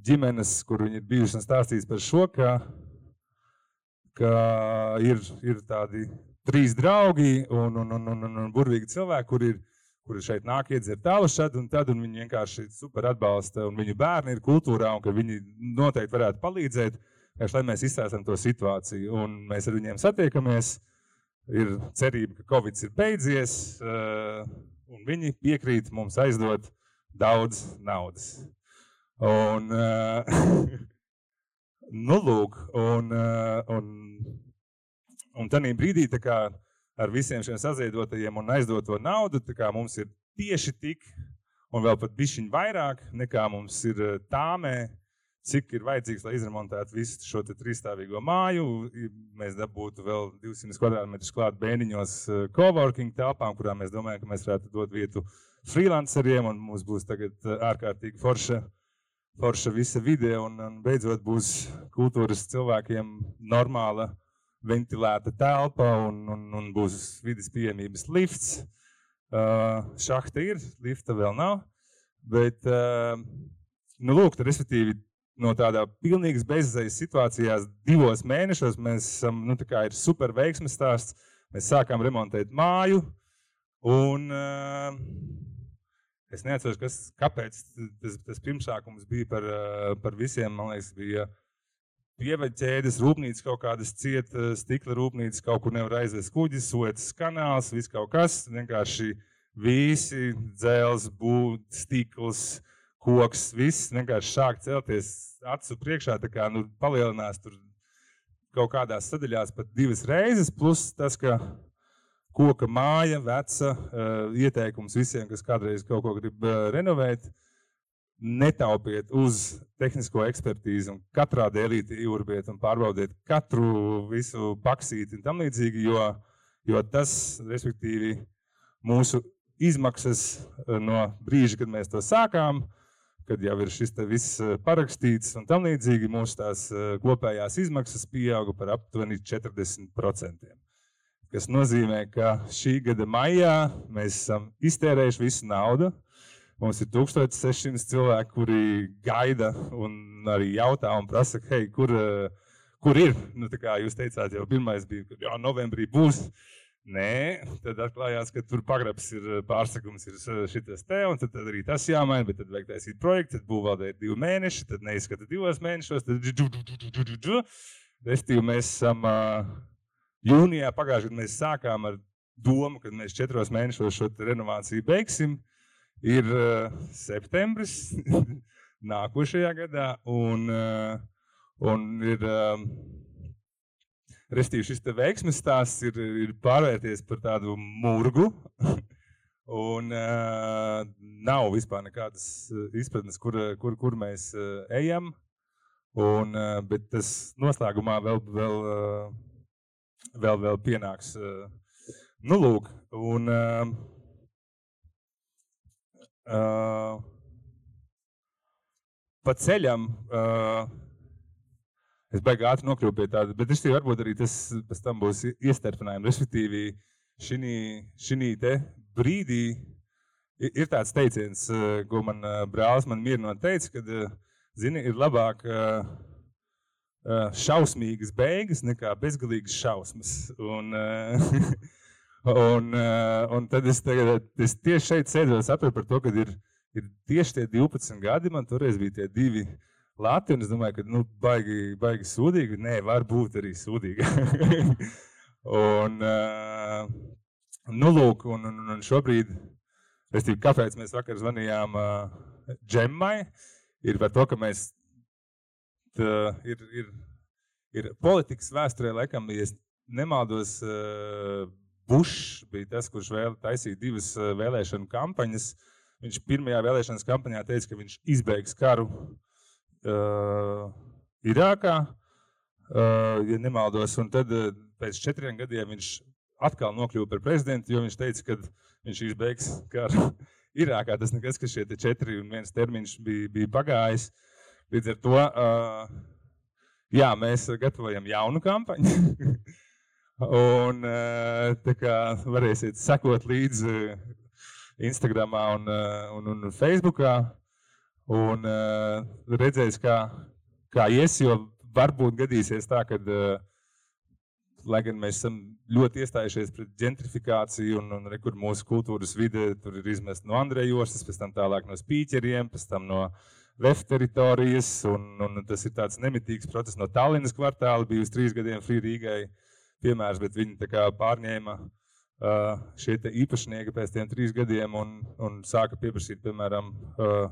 ģimenes, kur viņi ir bijuši un stāstījis par šo, ka, ka ir, ir tādi trīs draugi un, un, un, un, un, burvīgi cilvēki, kur ir kuri šeit nāk iedzert tālu šad un tad, un viņi vienkārši super atbalsta, un viņu bērni ir kultūrā, un ka viņi noteikti varētu palīdzēt, lai mēs izstāstam to situāciju. Un mēs ar viņiem satiekamies, ir cerība, ka Covid ir beidzies, eh, un viņi piekrīt mums aizdot daudz naudas. Un, eh, <laughs> nu, lūk, un, eh, un, un tajā brīdī, kā ar visiem šiem saziedotajiem un aizdoto naudu, mums ir tieši tik, un vēl pat bišķiņ vairāk nekā mums ir eh, tāmē, cik ir vajadzīgs, lai izremontētu visu šo trīsstāvīgo māju. Mēs dabūtu vēl 200 kvadrātmetrus klāt bēniņos eh, coworking telpām, kurām mēs domājam, ka mēs varētu dot vietu freelanceriem, un mums būs tagad eh, ārkārtīgi forša forša visa vide, un, un beidzot būs kultūras cilvēkiem normāla ventilēta telpa un, un, un būs vidas pieejamības lifts. Uh, šahta ir, lifta vēl nav. Bet, uh, nu, lūk, tad, respektīvi, no tādā pilnīgas bezizējas situācijās divos mēnešos mēs esam, nu, tā kā ir super veiksmes stāsts. Mēs sākām remontēt māju, un uh, es neatceros, kas, kāpēc tas, tas pirmsākums bija par, par visiem, man liekas, bija uh, pieveļķēdes, rūpnīcas kaut kādas cietas, stikla rūpnīcas, kaut kur nevar aizvest kuģis, otrs kanāls, viss kaut kas. Vienkārši visi dzēles, būvniecības, stikls, koks, viss vienkārši sāk celties acu priekšā, tā kā nu, palielinās tur kaut kādās sadaļās pat divas reizes, plus tas, ka koka māja, veca, uh, ieteikums visiem, kas kādreiz kaut ko grib uh, renovēt, uh, netaupiet uz tehnisko ekspertīzi un katrā dēlītī iurbiet un pārbaudiet katru visu paksīti un tam līdzīgi, jo, jo tas, respektīvi, mūsu izmaksas eh, no brīža, kad mēs to sākām, kad jau ir šis viss eh, parakstīts un tam līdzīgi, mūsu tās eh, kopējās izmaksas pieauga par aptuveni 40%. Tas nozīmē, ka šī gada maijā mēs esam iztērējuši visu naudu, Mums ir 1600 cilvēki, kuri gaida un arī jautā un prasa, hei, kur, kur ir? Nu, kā jūs teicāt, jau pirmais bija, ka jau novembrī būs. Nē, tad atklājās, ka tur pagrabs ir pārsakums, ir šis te, un tad, tad arī tas jāmaina, bet tad vajag taisīt projektu, tad būvvaldē ir divi mēneši, tad neizskata divos mēnešos, tad Restīvi mēs esam jūnijā pagājušajā gadā mēs sākām ar domu, ka mēs četros mēnešos šo renovāciju beigsim ir uh, septembris <laughs> nākošajā gadā, un, uh, un ir, uh, restīvi, šis veiksmes stāsts ir, ir pārvērties par tādu murgu, <laughs> un uh, nav vispār nekādas izpratnes, kur, kur, kur mēs uh, ejam, un, uh, bet tas noslēgumā vēl, vēl, uh, vēl, vēl pienāks. Uh, nu, lūk, un, uh, Uh, pa ceļam uh, es baigi ātri nokļuvu pie tāda, bet es varbūt arī tas pēc tam būs iestarpinājums. Respektīvi, šī brīdī ir tāds teiciens, ko man brālis man mierinoši teica, ka, zini, ir labāk šausmīgas beigas nekā bezgalīgas šausmas. Un, <laughs> un, uh, un tad es, tagad, es tieši šeit sēdzu un saprotu par to, ka ir, ir tieši tie 12 gadi. Man toreiz bija tie divi lati, un es domāju, ka nu, baigi, baigi sūdīgi. Nē, var būt arī sūdīgi. <laughs> un, uh, nu, lūk, un, un, un šobrīd, restīvi, kāpēc mēs vakar zvanījām uh, Džemmai, ir par to, ka mēs tā, ir, ir, ir politikas vēsturē, laikam, ja nemaldos, Bušs bija tas, kurš vēl taisīja divas vēlēšanu kampaņas. Viņš pirmajā vēlēšanas kampaņā teica, ka viņš izbeigs karu uh, Irākā, uh, ja nemaldos. Un tad uh, pēc četriem gadiem viņš atkal nokļuva par prezidentu, jo viņš teica, ka viņš izbeigs karu <laughs> Irākā. Tas nekas, ka šie četri un viens termiņš bija, bija pagājis. Līdz ar to uh, jā, mēs gatavojam jaunu kampaņu. <laughs> un uh, tā kā varēsiet sekot līdzi Instagram un, uh, un, un Facebookā un uh, redzēs, kā, kā ies, jo varbūt gadīsies tā, ka, uh, lai gan mēs esam ļoti iestājušies pret gentrifikāciju un, un rekur mūsu kultūras vide, tur ir izmest no Andrejostas, pēc tam tālāk no spīķeriem, pēc tam no VF teritorijas, un, un tas ir tāds nemitīgs process. No Tallinas kvartāla, bija uz trīs gadiem Free Rīgai piemērs, bet viņi pārņēma uh, šie īpašnieki pēc tiem trīs gadiem un, un sāka pieprasīt, piemēram, uh,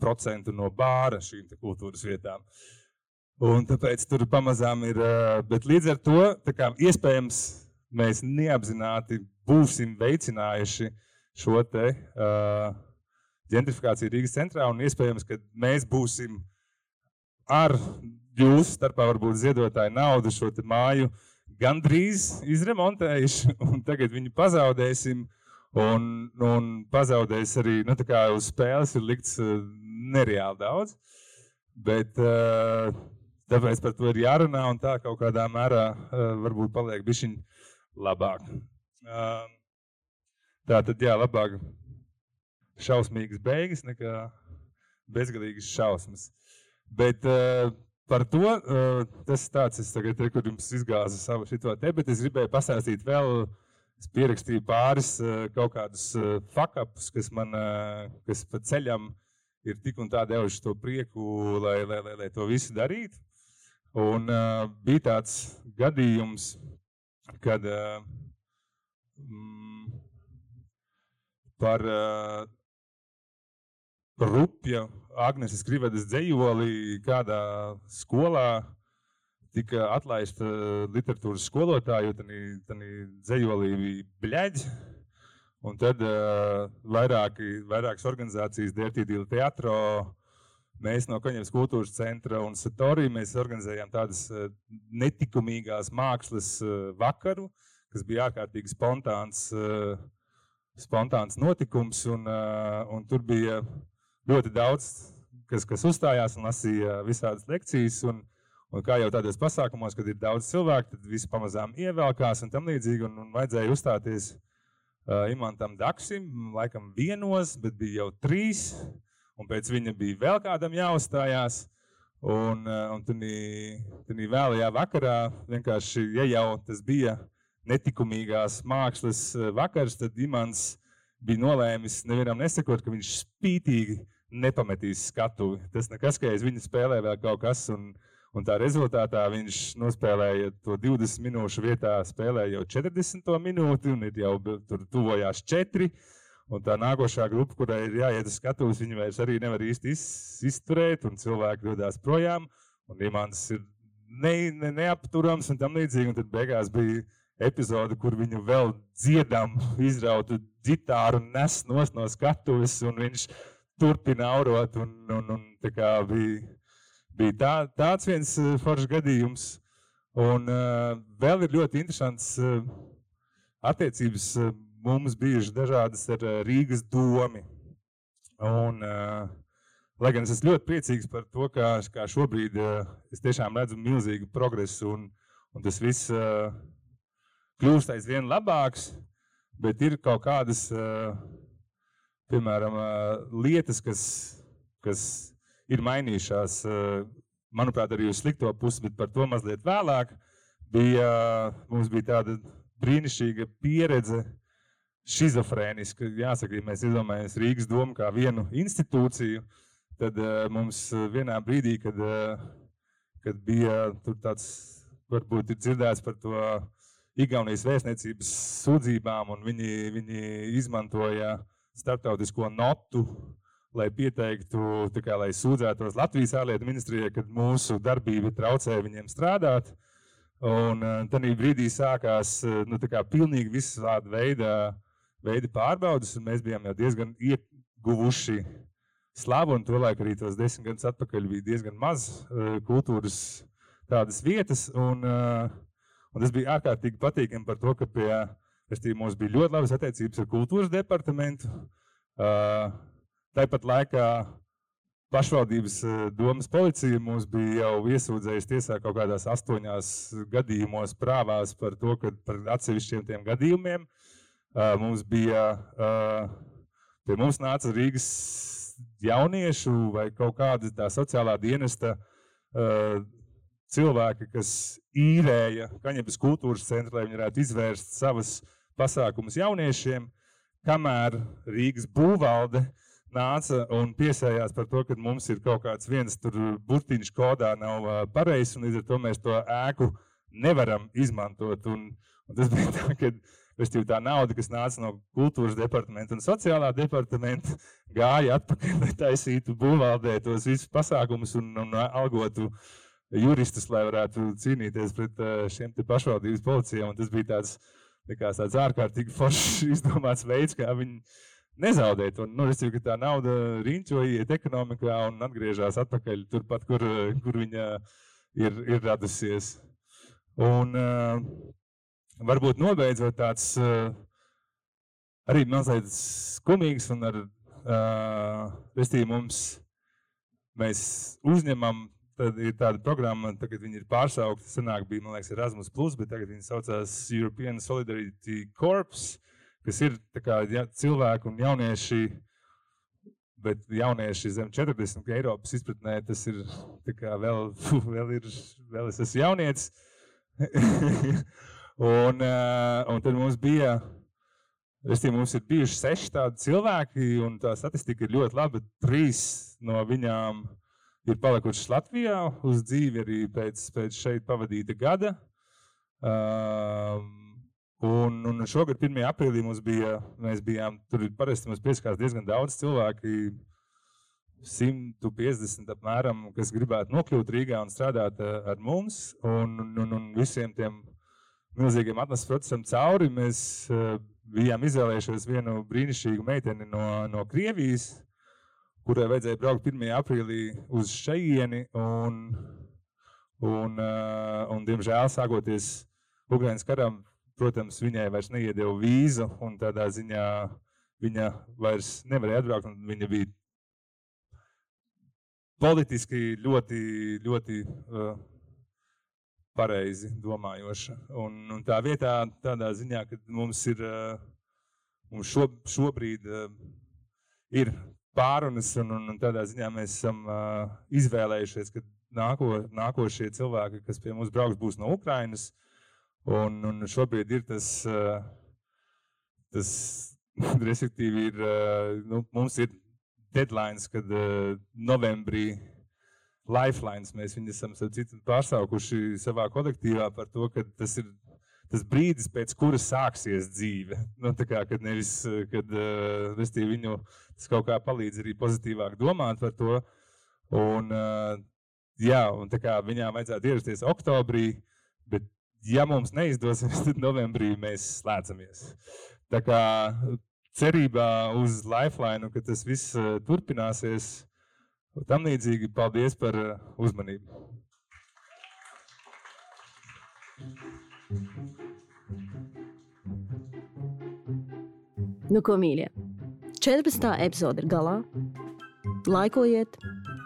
procentu no bāra šīm kultūras vietām. Un tāpēc tur pamazām ir, bet līdz ar to kā, iespējams mēs neapzināti būsim veicinājuši šo te uh, gentrifikāciju Rīgas centrā un iespējams, ka mēs būsim ar jūsu starpā varbūt ziedotāju naudu šo māju gandrīz izremontējuši <laughs> un tagad viņu pazaudēsim. Un, un pazaudējis arī nu, uz spēles ir likts nereāli daudz. Bet, uh, tāpēc par to ir jārunā un tā kaut kādā mērā uh, varbūt paliek bišķiņ labāk. Uh, tā tad jā, labāk šausmīgas beigas nekā bezgalīgas šausmas. Bet par to uh, tas tāds, es tagad te, kur jums izgāzu savu šito te, bet es gribēju pastāstīt vēl, es pierakstīju pāris uh, kaut kādus uh, fakapus, kas man, kas pa ceļam ir tik un tā devuši to prieku, lai, lai, lai, lai to visu darītu. Un bija tāds gadījums, kad mm, par rupja Agnēs Krivedes dzējoli kādā skolā tika atlaista literatūras skolotāja, jo tā dzējolī bija bļaģi. Un tad uh, vairāki, vairākas organizācijas, Dārtīdīla teātro, mēs no Kaņevas kultūras centra un Satorī mēs organizējām tādas uh, netikumīgās mākslas uh, vakaru, kas bija ārkārtīgi spontāns, uh, spontāns notikums. Un, uh, un tur bija ļoti daudz, kas, kas uzstājās un lasīja visādas lekcijas. Un, un kā jau tādos pasākumos, kad ir daudz cilvēku, tad visi pamazām ievelkās un tam līdzīgi. Un, un vajadzēja uzstāties uh, Imantam Daksim, laikam vienos, bet bija jau trīs, un pēc viņa bija vēl kādam jāuzstājās. Un, un tādā vēlajā vakarā vienkārši, ja jau tas bija netikumīgās mākslas vakars, tad Imants bija nolēmis nevienam nesakot, ka viņš spītīgi nepametīs skatuvi. Tas nekas, ka aiz viņa spēlē vēl kaut kas. Un, Un tā rezultātā viņš nospēlēja to 20 minūšu vietā, spēlēja jau 40 minūti, un jau tur tuvojās 4. Un tā nākošā grupa, kurai ir jāiet uz skatuves, viņi vairs arī nevar īsti izturēt, un cilvēki dodas projām. Un Imants ir ne, ne, neapturams un tam līdzīgi. Un tad beigās bija epizode, kur viņu vēl dziedam, izrautu ģitāru nes no skatuves, un viņš turpina aurot. Un, un, un, bija bija tā, tāds viens eh, foršs gadījums. Un uh, vēl ir ļoti interesants uh, attiecības uh, mums bijušas dažādas ar uh, Rīgas domu. Uh, lai gan es esmu ļoti priecīgs par to, kā, kā šobrīd uh, es tiešām redzu milzīgu progresu un, un tas viss uh, kļūst aizvien labāks, bet ir kaut kādas, uh, piemēram, uh, lietas, kas, kas ir mainījušās. Manuprāt, arī uz slikto pusi, bet par to mazliet vēlāk. Bija, mums bija tāda brīnišķīga pieredze, schizofrēniska. Jāsaka, ja mēs iedomājamies Rīgas domu kā vienu institūciju, tad uh, mums vienā brīdī, kad, uh, kad bija tāds, varbūt ir dzirdēts par to Igaunijas vēstniecības sūdzībām, un viņi, viņi izmantoja starptautisko notu lai pieteiktu, kā, lai sūdzētos Latvijas ārlietu ministrijai, kad mūsu darbība traucē viņiem strādāt. Un uh, tad brīdī sākās uh, nu, pilnīgi visādi veidi, veidi pārbaudas, un mēs bijām jau diezgan ieguvuši slavu. Un tolaik arī tos desmit gadus atpakaļ bija diezgan maz uh, kultūras tādas vietas. Un, un tas bija ārkārtīgi patīkami par to, ka pie, mums bija ļoti labas attiecības ar kultūras departamentu. Tāpat laikā pašvaldības domas policija mums bija jau iesūdzējusi tiesā kaut kādās astoņās gadījumos prāvās par to, ka par atsevišķiem tiem gadījumiem mums bija, pie mums nāca Rīgas jauniešu vai kaut kāda tā sociālā dienesta cilvēki, kas īrēja Kaņepes kultūras centru, lai viņi varētu izvērst savus pasākumus jauniešiem, kamēr Rīgas būvvalde uh, nāca un piesējās par to, ka mums ir kaut kāds viens burtiņš kodā nav pareizs, un līdz ar to mēs to ēku nevaram izmantot. Un, un tas <laughs> bija tā, ka Restīvi, tā nauda, kas nāca no kultūras departamenta un sociālā departamenta, gāja atpakaļ, lai taisītu būvvaldē tos visus pasākumus un, un algotu juristus, lai varētu cīnīties pret šiem pašvaldības policijiem. Tas bija tāds, tāds ārkārtīgi <laughs> foršs izdomāts veids, kā viņi nezaudēt. Un, nu, restīvi, tā nauda riņķo iet ekonomikā un atgriežas atpakaļ turpat, kur, kur viņa ir, ir radusies. Un uh, varbūt nobeidzot tāds uh, arī mazliet skumīgs un ar, uh, restīvi mums mēs uzņemam Tad ir tāda programma, tagad viņi ir pārsaukti. Senāk bija, man liekas, Erasmus, bet tagad viņi saucās European Solidarity Corps kas ir kā, ja, cilvēki un jaunieši. Bet jaunieši zem 40 Eiropas izpratnē tas ir vēl, vēl, ir, vēl es esmu jaunietis. <laughs> un, uh, un tad mums bija, restīvi, mums ir bijuši seši tādi cilvēki, un tā statistika ir ļoti laba. Trīs no viņām ir palikušas Latvijā uz dzīvi arī pēc, pēc šeit pavadīta gada. Um, Un, un šogad, 1. aprīlī, mums bija, mēs bijām tur parasti mums pieskās diezgan daudz cilvēku, 150 apmēram, kas gribētu nokļūt Rīgā un strādāt eh, ar mums. Un, un, un visiem tiem milzīgiem atlases procesam cauri mēs uh, bijām izvēlējušies vienu brīnišķīgu meiteni no, no Krievijas, kurai vajadzēja braukt 1. aprīlī uz šejieni. Un, un, uh, un, diemžēl, sākoties Ukraiņas karam, Protams, viņai vairs neiedeva vīzu, un tādā ziņā viņa vairs nevarēja atbraukt. Viņa bija politiski ļoti, ļoti uh, pareizi domājoša. Un, un tā vietā, tādā ziņā, ka mums ir uh, mums šo, šobrīd uh, ir pārunas, un, un, un tādā ziņā mēs esam uh, izvēlējušies, ka nāko, nākošie cilvēki, kas pie mums brauks, būs no Ukrainas. Uh, Un, un šobrīd ir tas, eh, tas <laughs> respektīvi, ir, eh, nu, mums ir deadlines, kad eh, novembrī Lifelines mēs viņu esam pārsaukuši savā kolektīvā par to, ka tas ir tas brīdis, pēc kura sāksies dzīve. Nu, kā, kad nevis, kad uh, viņu tas kaut kā palīdz arī pozitīvāk domāt par to. Un, uh, jā, un kā viņām vajadzētu ierasties oktobrī, bet ja mums neizdosies, <laughs> tad novembrī mēs slēdzamies. Tā kā cerībā uz Lifeline, ka tas viss eh, turpināsies, tam līdzīgi paldies par uzmanību. Nu, ko mīļie? 14. epizode ir galā. Laikojiet,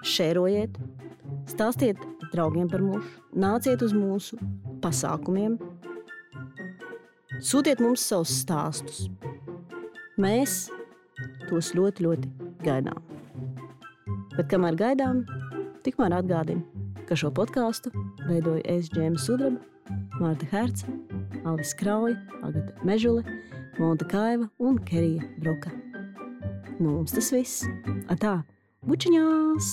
šērojiet, stāstiet draugiem par mūsu, nāciet uz mūsu pasākumiem. Sūtiet mums savus stāstus. Mēs tos ļoti, ļoti gaidām. Bet kamēr gaidām, tikmēr atgādinu, ka šo podkāstu veidoju es Džēma Sudraba, Mārta Herca, Alvis Krauja, Agata Mežule, Monta Kaiva un Kerija Broka. Nu, mums tas viss. Atā, bučiņās!